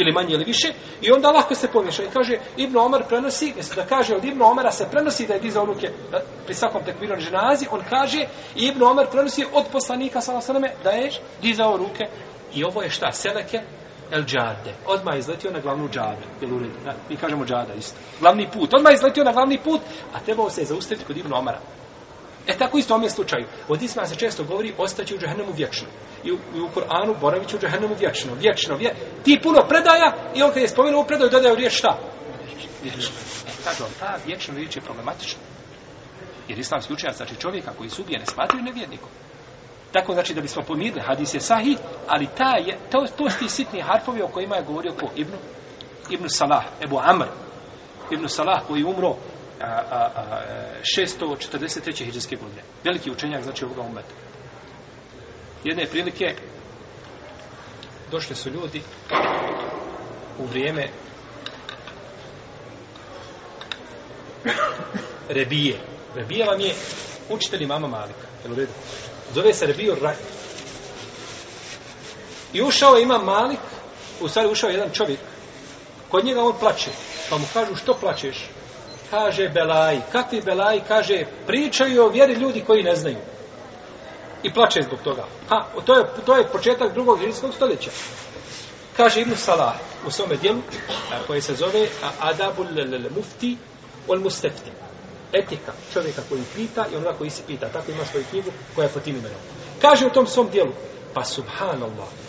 ili manje ili više, i onda lako se pomiješa. I kaže, Ibn Omar prenosi, da kaže, od Ibn Omara se prenosi da je dizao ruke eh, pri svakom tekbiru na ženazi, on kaže, Ibn Omar prenosi od poslanika, sa osaname, da je dizao ruke. I ovo je šta? Seleke el džade. Odmah je izletio na glavnu džadu. Jel ured? Mi kažemo džada isto. Glavni put. Odmah je izletio na glavni put, a trebao se je zaustaviti kod Ibn Omara. E tako isto u ovom slučaju. Od Isma se često govori, ostaće u džahnemu vječno. I u, i u Koranu, boravit će u džahnemu vječno. Vječno, vječno. Ti puno predaja, i on kad je spomenuo ovu predaju, dodaje u riječ šta? Vječno. E, ta, ta vječno riječ je problematična. Jer islamski učenjac, znači čovjeka koji se ubije, ne smatruju nevjednikom. Tako znači da bismo pomirili, hadis je sahi, ali ta je, to, to su ti sitni harfovi o kojima je govorio ko Ibnu, Ibnu Salah, Ebu Amr, Ibnu Salah koji je umro 643. hijđarske godine. Veliki učenjak, znači, ovoga umeta. Jedne prilike došli su ljudi u vrijeme Rebije. Rebije vam je učitelj mama Malika. Jel u redu? Zove se Rebiju Raj. I ušao je imam Malik, u stvari ušao je jedan čovjek. Kod njega on plače. Pa mu kažu, što plačeš? kaže belaji. Kakvi belaji? Kaže, pričaju o vjeri ljudi koji ne znaju. I plače zbog toga. Ha, to je, to je početak drugog hrvatskog stoljeća. Kaže Ibn Salah u svome dijelu, koje se zove Adabul Mufti ol Mustefti. Etika čovjeka koji pita i onoga koji se pita. Tako ima svoju knjigu koja je po tim imenom. Kaže u tom svom dijelu, pa subhanallah,